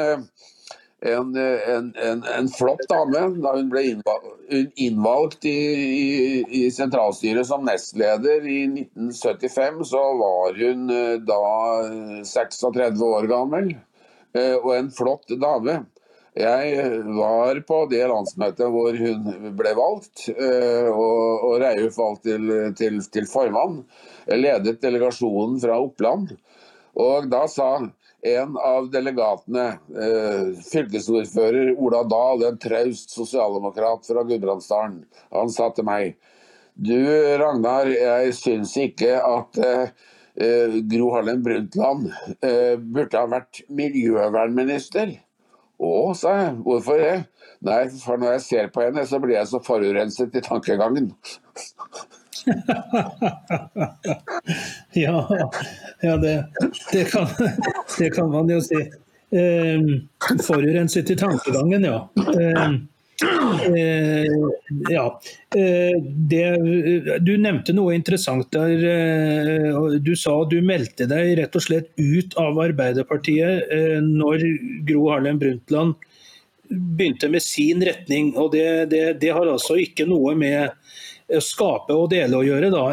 en, en, en, en, flott dame da hun ble innvalgt i, i, i, sentralstyret som nestleder i 1975. Så var hun eh, da 36 år gammel, eh, og en flott dame. Jeg var på det landsmøtet hvor hun ble valgt, eh, og, og Reiulf valgt til, til, til formann. Jeg ledet delegasjonen fra Oppland. Og da sa en av delegatene, eh, fylkesordfører Ola Dahl, en traust sosialdemokrat fra Gudbrandsdalen, han sa til meg Du Ragnar, jeg syns ikke at eh, Gro Harlem Brundtland eh, burde ha vært miljøvernminister. Å, sa jeg. Hvorfor det? Nei, for når jeg ser på henne, så blir jeg så forurenset i tankegangen. ja, ja det, det, kan, det, kan, man jo si. Eh, forurenset i tankegangen, ja. Eh, eh, ja. Eh, det, du nevnte noe interessant der. Eh, du sa du meldte deg rett og slett ut av Arbeiderpartiet eh, når Gro Harlem Brundtland begynte med sin retning. og det har altså ikke noe med skape og dele å gjøre. Da.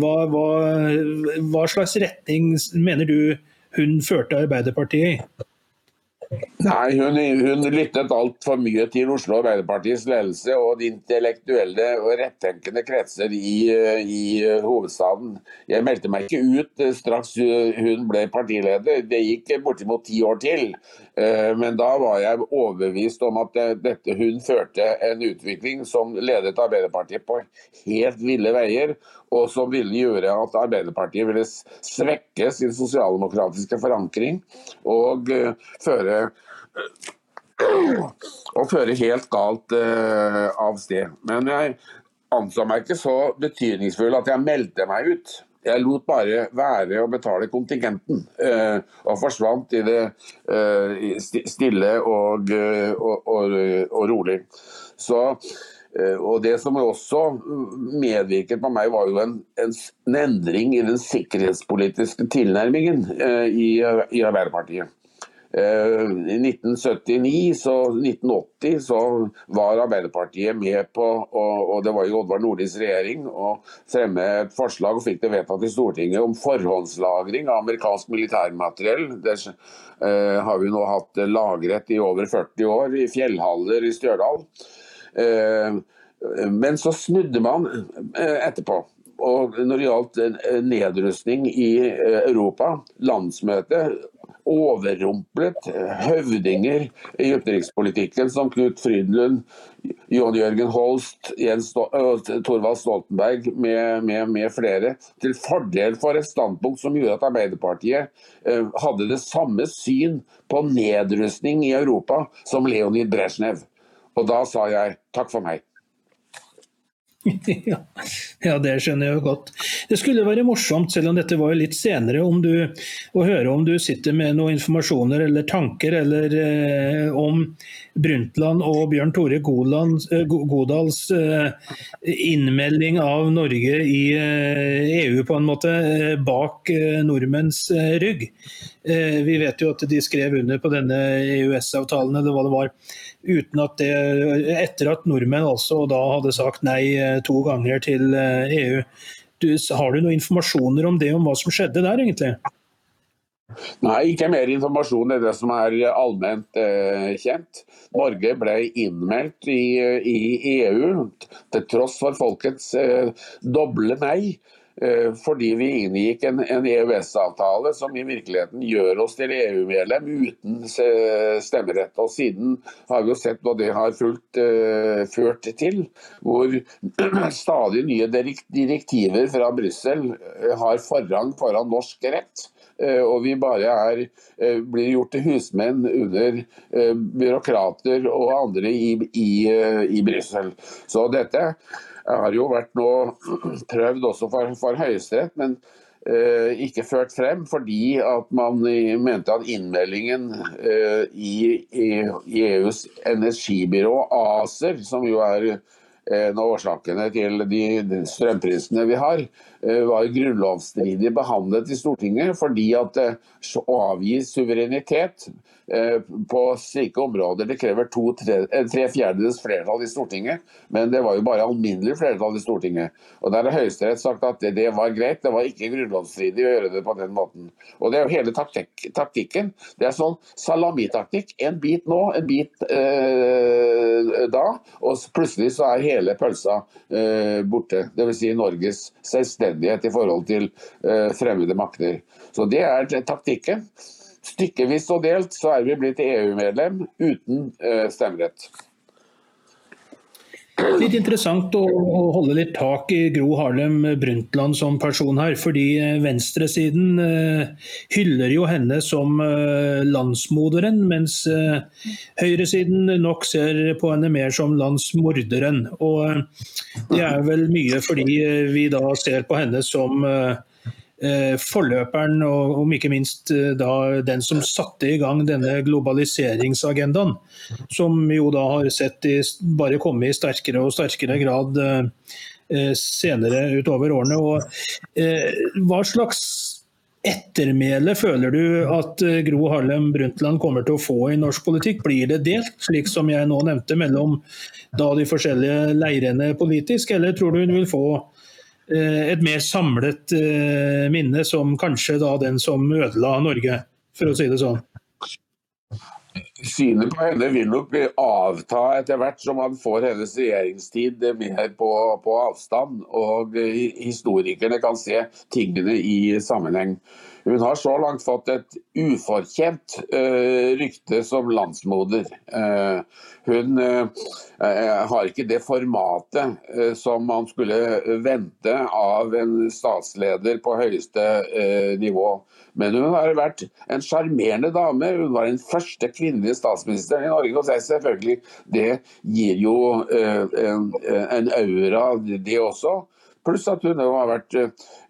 Hva, hva, hva slags retning mener du hun førte Arbeiderpartiet i? Nei, hun, hun lyttet altfor mye til Oslo Arbeiderpartiets ledelse og de intellektuelle og rettenkende kretser i, i, hovedstaden. Jeg meldte meg ikke ut straks hun ble partileder. Det gikk bortimot ti år til. Eh, men da var jeg overbevist om at dette hun førte en utvikling som ledet Arbeiderpartiet på helt ville veier, og som ville gjøre at Arbeiderpartiet ville svekke sin sosialdemokratiske forankring og eh, føre og føre helt galt av sted. Men jeg anså meg ikke så betydningsfull at jeg meldte meg ut. Jeg lot bare være å betale kontingenten, eh, og forsvant i det eh, stille og, eh, og, og, og rolig. Så, og Det som også medvirket på meg, var jo en, en, en endring i den sikkerhetspolitiske tilnærmingen i, i Arbeiderpartiet. Eh, I 1979 så 1980 så var Arbeiderpartiet med på, og, og det var jo Oddvar Nordlis regjering, å fremme et forslag og fikk det vedtatt i Stortinget om forhåndslagring av amerikansk militærmateriell. Det uh, har vi nå hatt lagret i over 40 år i fjellhaller i Stjørdal. Uh, men så snudde man etterpå. Og når det gjaldt nedrustning i Europa, landsmøtet overrumplet høvdinger i utenrikspolitikken som Knut Frydenlund, John Jørgen Holst, Jens Torvald Stoltenberg med, med, med, flere, til fordel for et standpunkt som gjorde at Arbeiderpartiet hadde det samme syn på nedrustning i Europa som Leonid Brezjnev. Og da sa jeg takk for meg. ja, det skjønner jeg jo godt. Det skulle være morsomt, selv om dette var litt senere, du, å høre om du sitter med noen informasjoner eller tanker eller eh, om Brundtland og Bjørn Tore eh, Godals eh, innmelding av Norge i eh, EU på en måte bak nordmenns rygg. vi vet jo at de skrev under på denne EØS-avtalen eller hva det var uten at det, etter at nordmenn altså da hadde sagt nei to ganger til EU. E du, har du noen informasjoner om det, om hva som skjedde der, egentlig? Nei, ikke mer informasjon enn det som er allment eh, kjent. Norge ble innmeldt i, i, EU til tross for folkets eh, doble nei. Eh, fordi vi inngikk en, en EØS-avtale som i virkeligheten gjør oss til EU-medlem uten stemmerett. Og Siden har vi jo sett hva det har fulgt, uh, ført til. Hvor stadig nye direktiver fra Brussel eh, har forrang foran norsk rett. Og vi bare er, blir gjort til husmenn under byråkrater og andre i, i, i Brussel. Så dette har jo vært nå prøvd også for, for Høyesterett, men eh, ikke ført frem fordi at man mente at innmeldingen eh, i, i, EUs energibyrå, ACER, som jo er en av årsakene til de strømprisene vi har, eh, var grunnlovsstridig behandlet i Stortinget fordi at å avgi suverenitet Eh, på slike områder det krever to, tre, eh, tre fjerdedels flertall i Stortinget, men det var jo bare alminnelig flertall i Stortinget. Og Der har Høyesterett sagt at det, det, var greit, det var ikke grunnlovsstridig å gjøre det på den måten. Og Det er jo hele taktik, taktikken. Det er sånn salamitaktikk. En bit nå, en bit eh, da, og plutselig så er hele pølsa eh, borte. Dvs. Si Norges selvstendighet i forhold til eh, fremmede makter. Så Det er taktikken. Stykkevis og delt så er vi blitt EU-medlem uten uh, stemmerett. Litt interessant å, å, holde litt tak i Gro Harlem Brundtland som person her. Fordi eh, venstresiden uh, hyller jo henne som uh, landsmoderen, mens uh, høyresiden nok ser på henne mer som landsmorderen. Og det er vel mye fordi vi da ser på henne som Eh, forløperen, og om ikke minst eh, den som satte i gang denne globaliseringsagendaen. Som jo da har sett i, bare komme i sterkere og sterkere grad eh, senere utover årene. Og hva slags ettermæle føler du at Gro Harlem Brundtland kommer til å få i norsk politikk? Blir det delt, slik som jeg nå nevnte, mellom da de forskjellige leirene politisk, eller tror du hun vil få Eh, et mer samlet eh, minne, som kanskje da den som ødela Norge, for å si det sånn. Synet på henne vil nok avta etter hvert som man får hennes regjeringstid mer på, på avstand. Og historikerne kan se tingene i sammenheng. Hun har så langt fått et ufortjent uh, rykte som landsmoder. Uh, hun uh, har ikke det formatet som man skulle vente av en statsleder på høyeste nivå. Men hun har vært en sjarmerende dame. Hun var den første kvinnelige statsministeren i Norge. Og det, selvfølgelig, det gir jo en, en aura, det også. Pluss at hun har vært eh,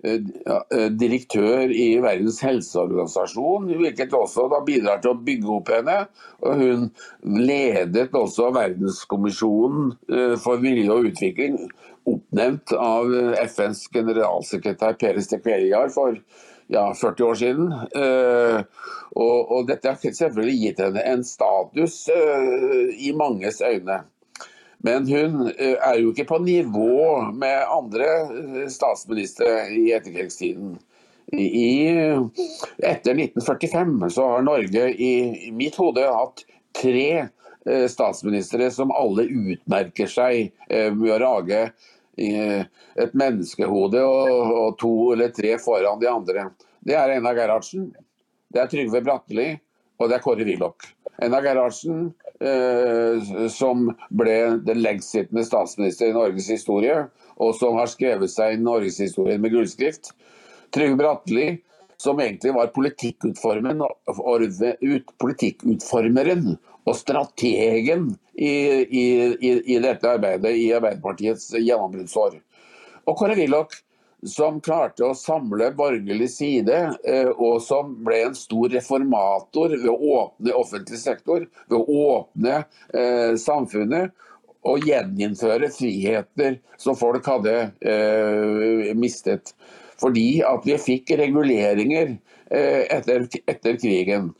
eh, direktør i Verdens helseorganisasjon, hvilket også da bidrar til å bygge opp henne. Og hun ledet også Verdenskommisjonen eh, for miljø og utvikling, oppnevnt av FNs generalsekretær Peres de Cuellar for ja, 40 år siden. Og, og, dette har selvfølgelig gitt henne en status i manges øyne. Men hun eh, er jo ikke på nivå med andre eh, statsministre i etterkrigstiden. I, etter 1945 så har Norge i, mitt hode hatt tre eh, statsministre som alle utmerker seg med å rage et menneskehode og, og, to eller tre foran de andre. Det er Einar Gerhardsen, det er Trygve Bratteli og det er Kåre Willoch. Einar Gerhardsen som ble den lengstsittende statsminister i Norges historie, og som har skrevet seg inn norgeshistorien med gullskrift. Trygve Bratteli, som egentlig var politikkutformeren og strategen i, i, i, dette arbeidet i Arbeiderpartiets gjennombruddsår. Og Kåre Willoch, som klarte å samle borgerlig side, eh, og som ble en stor reformator ved å åpne offentlig sektor, ved å åpne eh, samfunnet og gjeninnføre friheter som folk hadde eh, mistet. Fordi at vi fikk reguleringer etter, krigen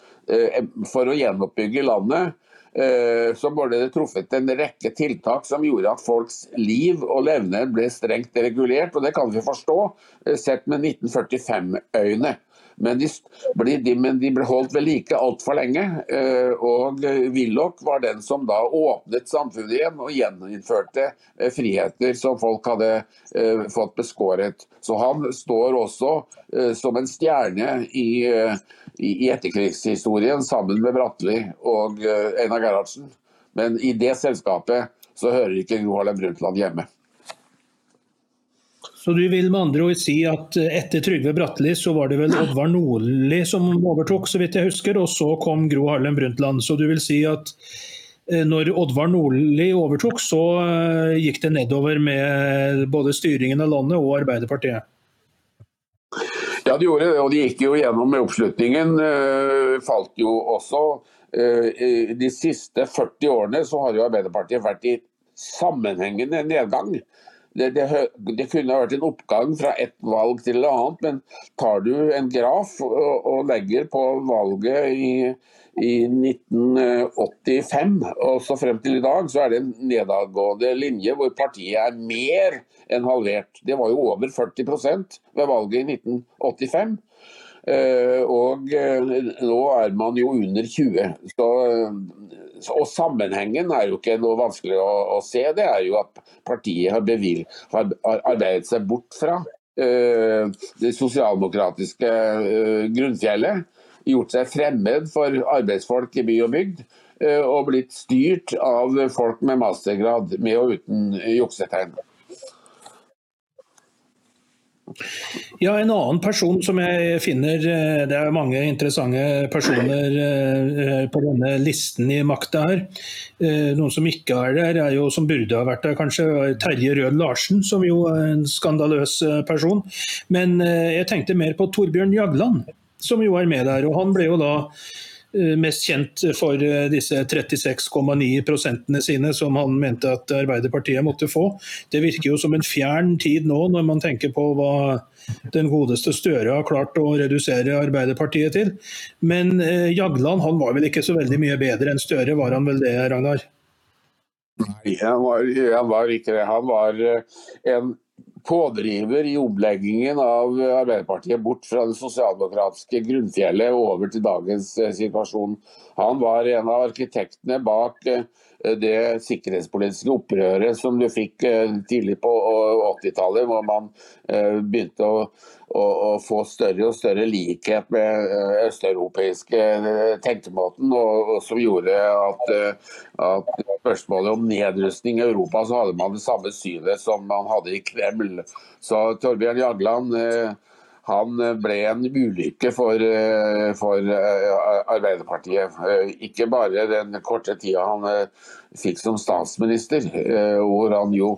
for å gjenoppbygge landet. Eh, så ble det truffet en rekke tiltak som gjorde at folks liv og levner ble strengt regulert. og Det kan vi forstå, eh, sett med 1945-øyne. Men de, ble holdt ved like altfor lenge. Eh, og Willoch var den som da åpnet samfunnet igjen og gjeninnførte friheter som folk hadde fått beskåret. Så han står også som en stjerne i i, etterkrigshistorien sammen med Bratteli og uh, Einar Gerhardsen. Men i det selskapet så hører ikke Gro Harlem Brundtland hjemme. Så du vil med andre ord si at eh, etter Trygve Bratteli så var det vel Oddvar Nordli som overtok, så vidt jeg husker, og så kom Gro Harlem Brundtland. Så du vil si at eh, når Oddvar Nordli overtok, så gikk det nedover med både styringen av landet og Arbeiderpartiet? Ja, de gjorde det, og de gikk jo gjennom med oppslutningen. Uh, falt jo også. Uh, de siste 40 årene så har jo Arbeiderpartiet vært i sammenhengende nedgang. Det, det, det, kunne vært en oppgang fra ett valg til et annet, men tar du en graf og, og legger på valget i, i 1985 og så frem til i dag, så er det en nedadgående linje hvor partiet er mer enn halvert. Det var jo over 40% ved valget i 1985. Eh, og eh, nå er man jo under 20. Så, og sammenhengen er jo ikke noe vanskelig å, å se. Det er jo at partiet har, bevil, har arbeidet seg bort fra det sosialdemokratiske grunnfjellet. Gjort seg fremmed for arbeidsfolk i by og bygd. Uh, og blitt styrt av folk med mastergrad, med og uten juksetegn. Ja, En annen person som jeg finner eh, Det er mange interessante personer eh, på denne listen i makta her. Eh, noen som ikke er der, er jo som burde ha vært der, kanskje. Terje Rød Larsen, som jo er en skandaløs person. Men jeg tenkte mer på Torbjørn Jagland, som jo er med der. og Han ble jo da Eh, mest kjent for eh, disse 36,9 prosentene sine som han mente at Arbeiderpartiet måtte få. Det virker jo som en fjern tid nå, når man tenker på hva den godeste Støre har klart å redusere Arbeiderpartiet til. Men eh, Jagland han var vel ikke så veldig mye bedre enn Støre, var han vel det, Ragnar? Nei, han var, han var ikke det. Han var en pådriver i omleggingen av Arbeiderpartiet bort fra det sosialdemokratiske grunnfjellet og over til dagens eh, situasjon. Han var en av arkitektene bak eh, det sikkerhetspolitiske opprøret som du fikk eh, tidlig på 80-tallet, hvor man begynte å, å, få større og større likhet med østeuropeiske tenkemåten, og, og som gjorde at, at spørsmålet om nedrustning i Europa, så hadde man det samme synet som man hadde i Kreml. Så Torbjørn Jagland eh, han ble en ulykke for, eh, for eh, Arbeiderpartiet. Ikke bare den korte tida han fikk som statsminister, hvor han jo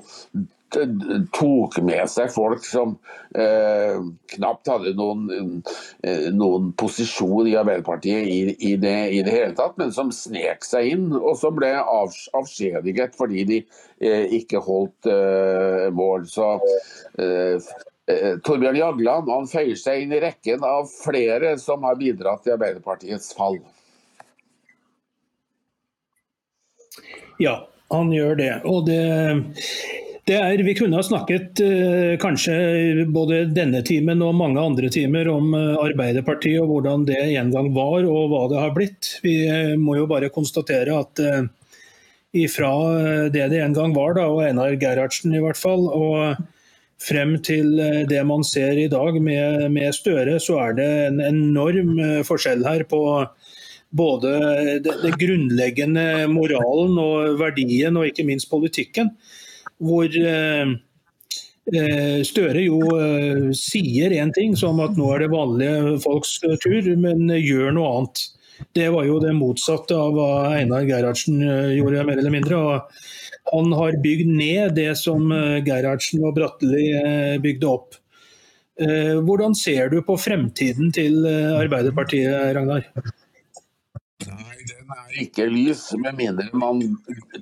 tok med seg folk som eh, knapt hadde noen, eh, noen, posisjon i Arbeiderpartiet i, i, det, i, det, hele tatt, men som snek seg inn, og som ble av, avskjediget fordi de eh, ikke holdt eh, mål. Så eh, eh, Torbjørn Jagland han føyer seg inn i rekken av flere som har bidratt til Arbeiderpartiets fall. Ja, han gjør det. Og det det er, Vi kunne ha snakket eh, kanskje både denne timen og mange andre timer om eh, Arbeiderpartiet og hvordan det en gang var og hva det har blitt. Vi eh, må jo bare konstatere at eh, ifra eh, det det en gang var, da, og Einar Gerhardsen i hvert fall, og frem til eh, det man ser i dag med, med Støre, så er det en enorm forskjell her på både det, det grunnleggende moralen og verdien og ikke minst politikken hvor, eh, Støre jo sier én ting, som at nå er det vanlige folks tur, men gjør noe annet. Det var jo det motsatte av hva Einar Gerhardsen gjorde, mer eller mindre. og Han har bygd ned det som Gerhardsen og Bratteli bygde opp. Hvordan ser du på fremtiden til Arbeiderpartiet, Ragnar? Ikke lys, med mindre man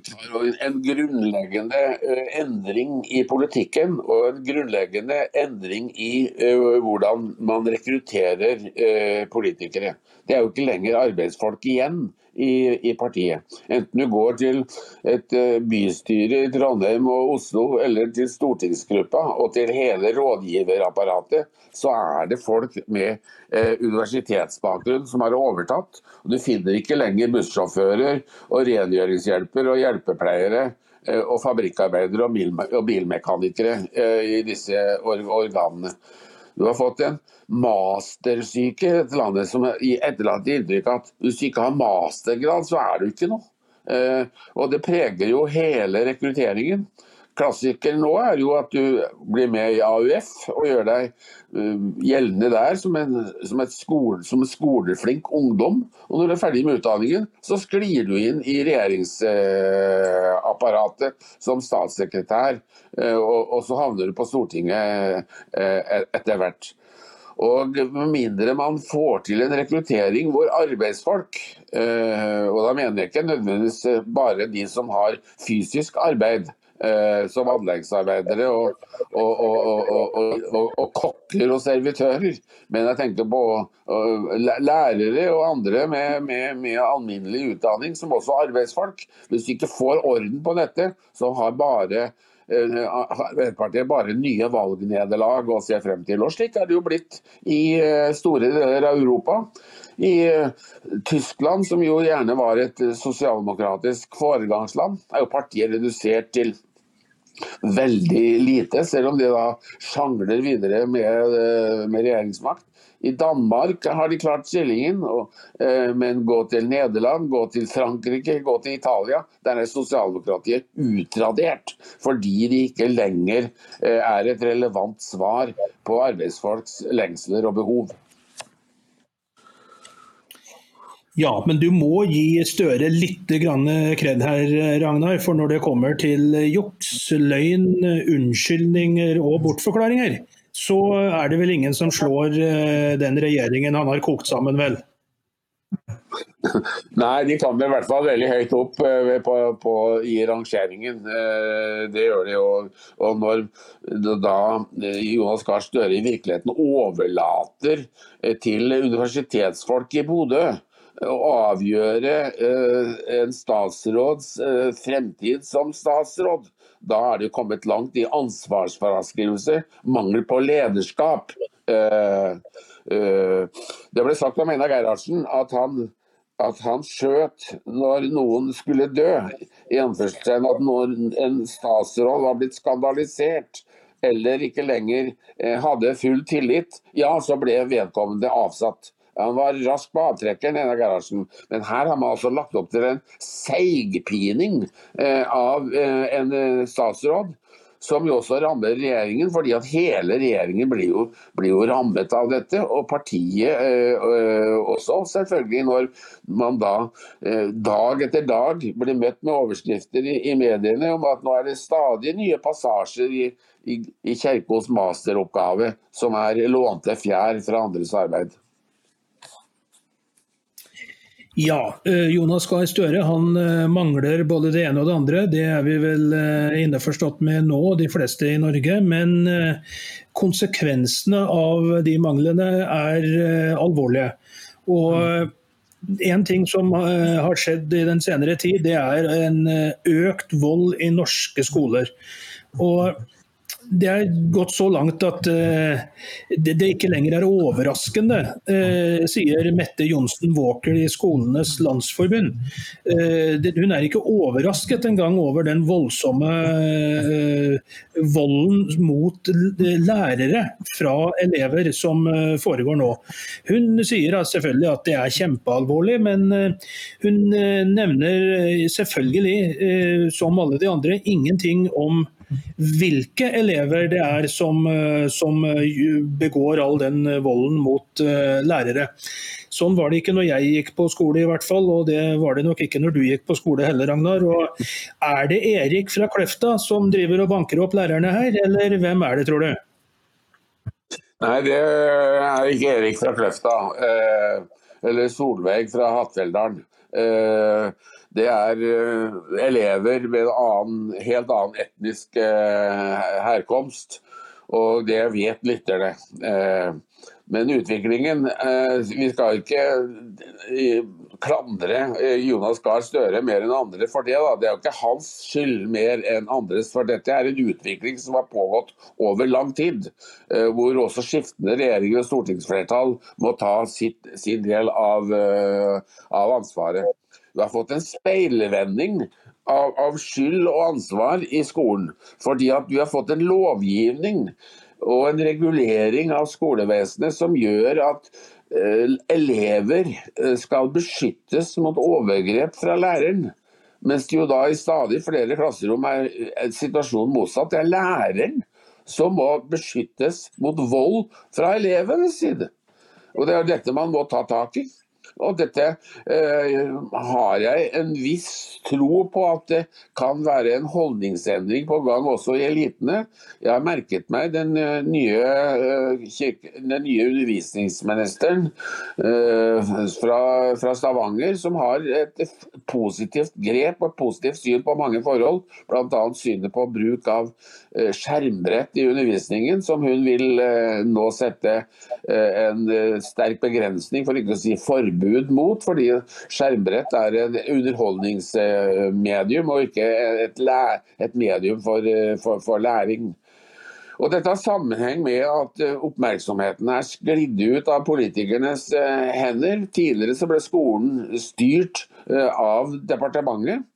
tar en grunnleggende eh, endring i politikken og en grunnleggende endring i uh, hvordan man rekrutterer uh, politikere. Det er jo ikke lenger arbeidsfolk igjen i, i, partiet. Enten du går til et bystyre i Trondheim og Oslo, eller til stortingsgruppa og til hele rådgiverapparatet, så er det folk med eh, universitetsbakgrunn som har overtatt. Du finner ikke lenger bussjåfører og rengjøringshjelper og hjelpepleiere eh, og fabrikkarbeidere og, bil og bilmekanikere eh, i disse organene. Du har fått en mastersyke i dette landet som etterlater inntrykk at hvis du ikke har mastergrad, så er du ikke noe. Eh, og det preger jo hele rekrutteringen. Klassikeren nå er jo at du blir med i AUF og gjør deg uh, gjeldende der som en, som, skole, som en, skoleflink ungdom. Og når du er ferdig med utdanningen, så sklir du inn i regjeringsapparatet som statssekretær, uh, og, og, så havner du på Stortinget etter hvert. Og Med mindre man får til en rekruttering hvor arbeidsfolk, og da mener jeg ikke nødvendigvis bare de som har fysisk arbeid, eh, som anleggsarbeidere og, og, og, og, kokker og servitører. Men jeg tenker på lærere og andre med, med, med, alminnelig utdanning, som også arbeidsfolk. Hvis de ikke får orden på dette, så har bare eh, Arbeiderpartiet bare nye valgnederlag å se frem til. Og slik er det jo blitt i eh, store deler av Europa. I eh, Tyskland, som jo gjerne var et sosialdemokratisk foregangsland, er jo partiet redusert til veldig lite, selv om de da sjangler videre med, eh, med regjeringsmakt. I Danmark har de klart stillingen, og, eh, men gå til Nederland, gå til Frankrike, gå til Italia. Der er sosialdemokratiet utradert, fordi de ikke lenger eh, er et relevant svar på arbeidsfolks lengsler og behov. Ja, men du må gi Støre litt kred her, Ragnar. For når det kommer til juks, løgn, unnskyldninger og bortforklaringer, så er det vel ingen som slår eh, den regjeringen han har kokt sammen, vel? Nei, de kommer i hvert fall veldig høyt opp eh, på, på, i rangeringen. Eh, det gjør de. Og, og når da Jonas Gahr Støre i virkeligheten overlater til universitetsfolk i Bodø å avgjøre en statsråds fremtid som statsråd. Da er det kommet langt i ansvarsfraskrivelse, mangel på lederskap. Eh, det ble sagt om Einar Gerhardsen at han at han skjøt når noen skulle dø. I anførselstegn at når en statsråd var blitt skandalisert eller ikke lenger hadde full tillit, ja, så ble vedkommende avsatt. Han var rask på avtrekkeren, denne garasjen. Men her har man altså lagt opp til en seigpining eh, av eh, en eh, statsråd. Som jo også rammer regjeringen, fordi at hele regjeringen blir jo, blir jo rammet av dette. Og partiet eh, også, selvfølgelig, når man da øh, dag etter dag blir møtt med overskrifter i, i, mediene om at nå er det stadig nye passasjer i, i, i Kjerkos masteroppgave som er lånte fjær fra andres arbeid. Ja, eh, Jonas Gahr Støre han eh, mangler både det ene og det andre. Det er vi vel eh, innforstått med nå, de fleste i Norge. Men konsekvensene av de manglene er alvorlige. Og en ting som har skjedd i den senere tid, det er en økt vold i norske skoler. Og det er gått så langt at uh, det, det, ikke lenger er overraskende, uh, sier Mette Johnsen Walker i Skolenes landsforbund. Uh, det, hun er ikke overrasket engang over den voldsomme volden mot lærere fra elever som foregår nå. Hun sier at selvfølgelig at det er kjempealvorlig, men hun nevner selvfølgelig, som alle de andre, ingenting om hvilke elever det er som, som begår all den volden mot lærere. Sånn var det ikke når jeg gikk på skole, i hvert fall, og det var det nok ikke når du gikk på skole heller, Ragnar. Og er det Erik fra Kløfta som driver og banker opp lærerne her, eller hvem er det, tror du? Nei, det er ikke Erik fra Kløfta. Eh, eller Solveig fra Hattfjelldalen. Eh, det er eh, elever med en annen, helt annen etnisk herkomst. Og det vet lytterne. Men utviklingen Vi skal ikke klandre eh, Jonas Gahr Støre mer enn andre for det. Da. Det er jo ikke hans skyld mer enn andres, for dette er en utvikling som har pågått over lang tid. Eh, hvor også skiftende regjeringer og stortingsflertall må ta sitt, sin del av, eh, av ansvaret. Du har fått en speilvending av, av, skyld og ansvar i skolen. Fordi at du har fått en lovgivning og en regulering av skolevesenet som gjør at Eh, elever eh, skal beskyttes mot overgrep fra læreren. Mens det jo da i stadig flere klasserom er, situasjonen motsatt. Det er læreren som må beskyttes mot vold fra elevenes side. Og Det er dette man må ta tak i. Og dette eh, har jeg en viss tro på at det kan være en holdningsendring på gang også i elitene. Jeg har merket meg den eh, nye, eh, den nye undervisningsministeren eh, fra, fra, Stavanger, som har et positivt grep og et positivt syn på mange forhold. Bl.a. synet på bruk av eh, skjermbrett i undervisningen, som hun vil eh, nå sette en sterk begrensning, for ikke å si forbud forbud mot, fordi skjermbrett er et underholdningsmedium og ikke et, et medium for, for, for læring. Og Dette har sammenheng med at oppmerksomheten er sklidd ut av politikernes eh, hender. Tidligere ble skolen styrt eh, av departementet.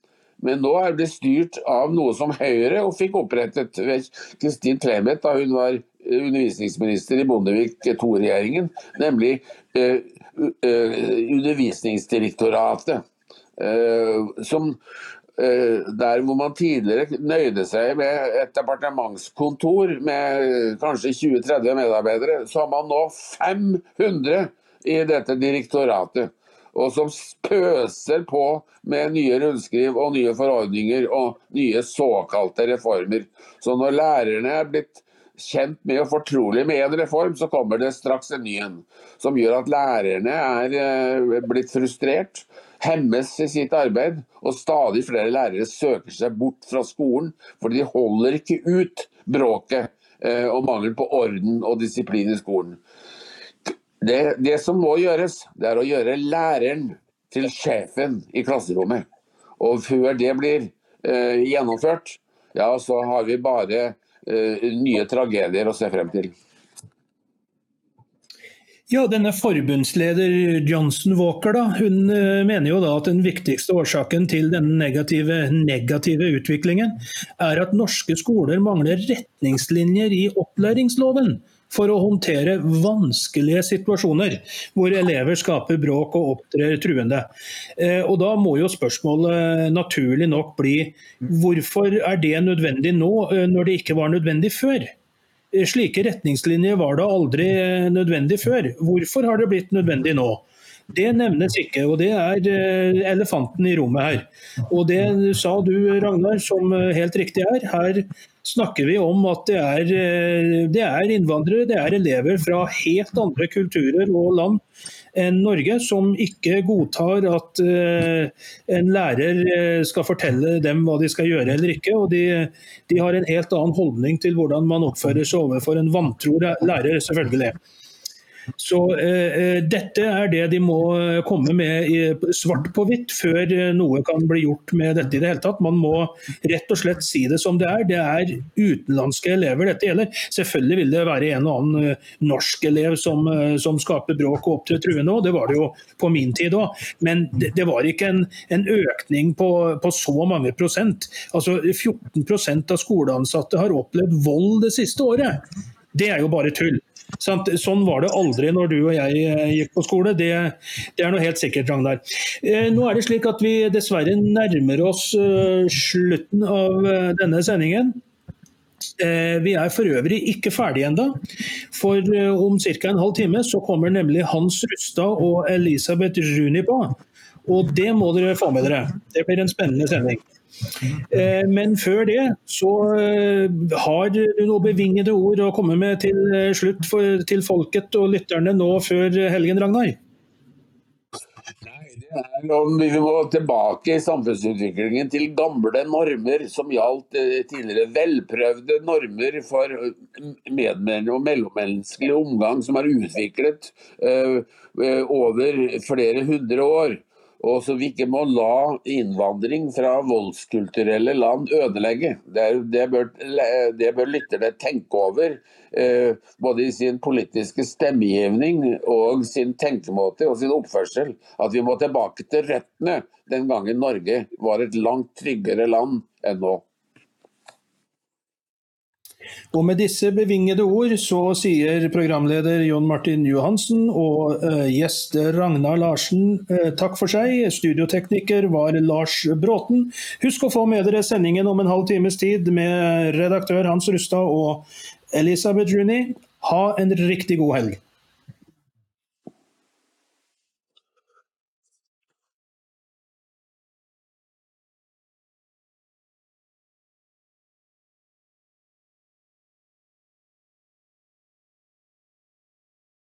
Men nå er det styrt av noe som Høyre og fikk opprettet ved Kristin Clemet da hun var undervisningsminister i Bondevik II-regjeringen, nemlig eh, Eh, undervisningsdirektoratet. Eh, som eh, der hvor man tidligere nøyde seg med et departementskontor med kanskje 20-30 medarbeidere, så har man nå 500 i dette direktoratet. Og som pøser på med nye rundskriv og nye forordninger og nye såkalte reformer. Så når lærerne er blitt kjent med og fortrolig med en reform, så kommer det straks en ny en. Som gjør at lærerne er eh, blitt frustrert, hemmes i sitt arbeid. Og stadig flere lærere søker seg bort fra skolen, fordi de holder ikke ut bråket eh, og mangel på orden og disiplin i skolen. Det, det som må gjøres, det er å gjøre læreren til sjefen i klasserommet. Og før det blir eh, gjennomført, ja, så har vi bare nye tragedier å se frem til. Ja, denne Forbundsleder Johnson Walker da, hun eh, mener jo da at den viktigste årsaken til denne negative, negative utviklingen er at norske skoler mangler retningslinjer i opplæringsloven for å håndtere vanskelige situasjoner hvor elever skaper bråk og opptrer truende. Eh, og Da må jo spørsmålet naturlig nok bli hvorfor er det nødvendig nå, eh, når det ikke var nødvendig før? Eh, slike retningslinjer var da aldri nødvendig før. Hvorfor har det blitt nødvendig nå? Det nevnes ikke, og det er elefanten i rommet her. Og det sa du, Ragnar, som helt riktig er. Her snakker vi om at det er, eh, det er, innvandrere, det er elever fra helt andre kulturer og land enn Norge, som ikke godtar at uh, en lærer eh, skal fortelle dem hva de skal gjøre eller ikke. og de, de har en helt annen holdning til hvordan man oppfører seg overfor en vantro lærer, selvfølgelig. Så eh, eh, Dette er det de må eh, komme med i, svart på hvitt før eh, noe kan bli gjort med dette i det hele tatt. Man må rett og slett si det som det er. Det er utenlandske elever dette gjelder. Selvfølgelig vil det være en og annen norsk elev som, som skaper bråk og opptrer truende òg, det var det jo på min tid òg. Men det, det, var ikke en, en økning på, på, så mange prosent. Altså 14% av skoleansatte har opplevd vold det siste året. Det er jo bare tull. Sånn var det aldri når du og jeg eh, gikk på skole, det, det er noe helt sikkert. Ragnar. Eh, nå er det slik at vi dessverre nærmer oss eh, slutten av denne sendingen. Vi er for øvrig ikke ferdige ennå. For om ca. en halv time så kommer nemlig Hans Rustad og Elisabeth Runi på. Og det må dere få med dere. Det blir en spennende sending. Eh, men før det så har du noen bevingede ord å komme med til slutt for, til folket og lytterne nå før helgen, Ragnar? om vi må tilbake i samfunnsutviklingen til gamle normer som gjaldt eh, tidligere. Velprøvde normer for eh, medmenn og mellommenneskelig omgang som er utviklet over flere hundre år og så vi ikke må la innvandring fra voldskulturelle land ødelegge. Det, er, det, bør, det bør, lytterne tenke over, eh, både i sin politiske stemmegivning og sin tenkemåte og sin oppførsel. At vi må tilbake til røttene den gangen Norge var et langt tryggere land enn nå. Og Med disse bevingede ord så sier programleder Jon Martin Johansen og uh, gjest Ragnar Larsen uh, takk for seg. Studiotekniker var Lars Bråten. Husk å få med dere sendingen om en halv times tid med redaktør Hans Rustad og Elisabeth Rooney. Ha en riktig god helg.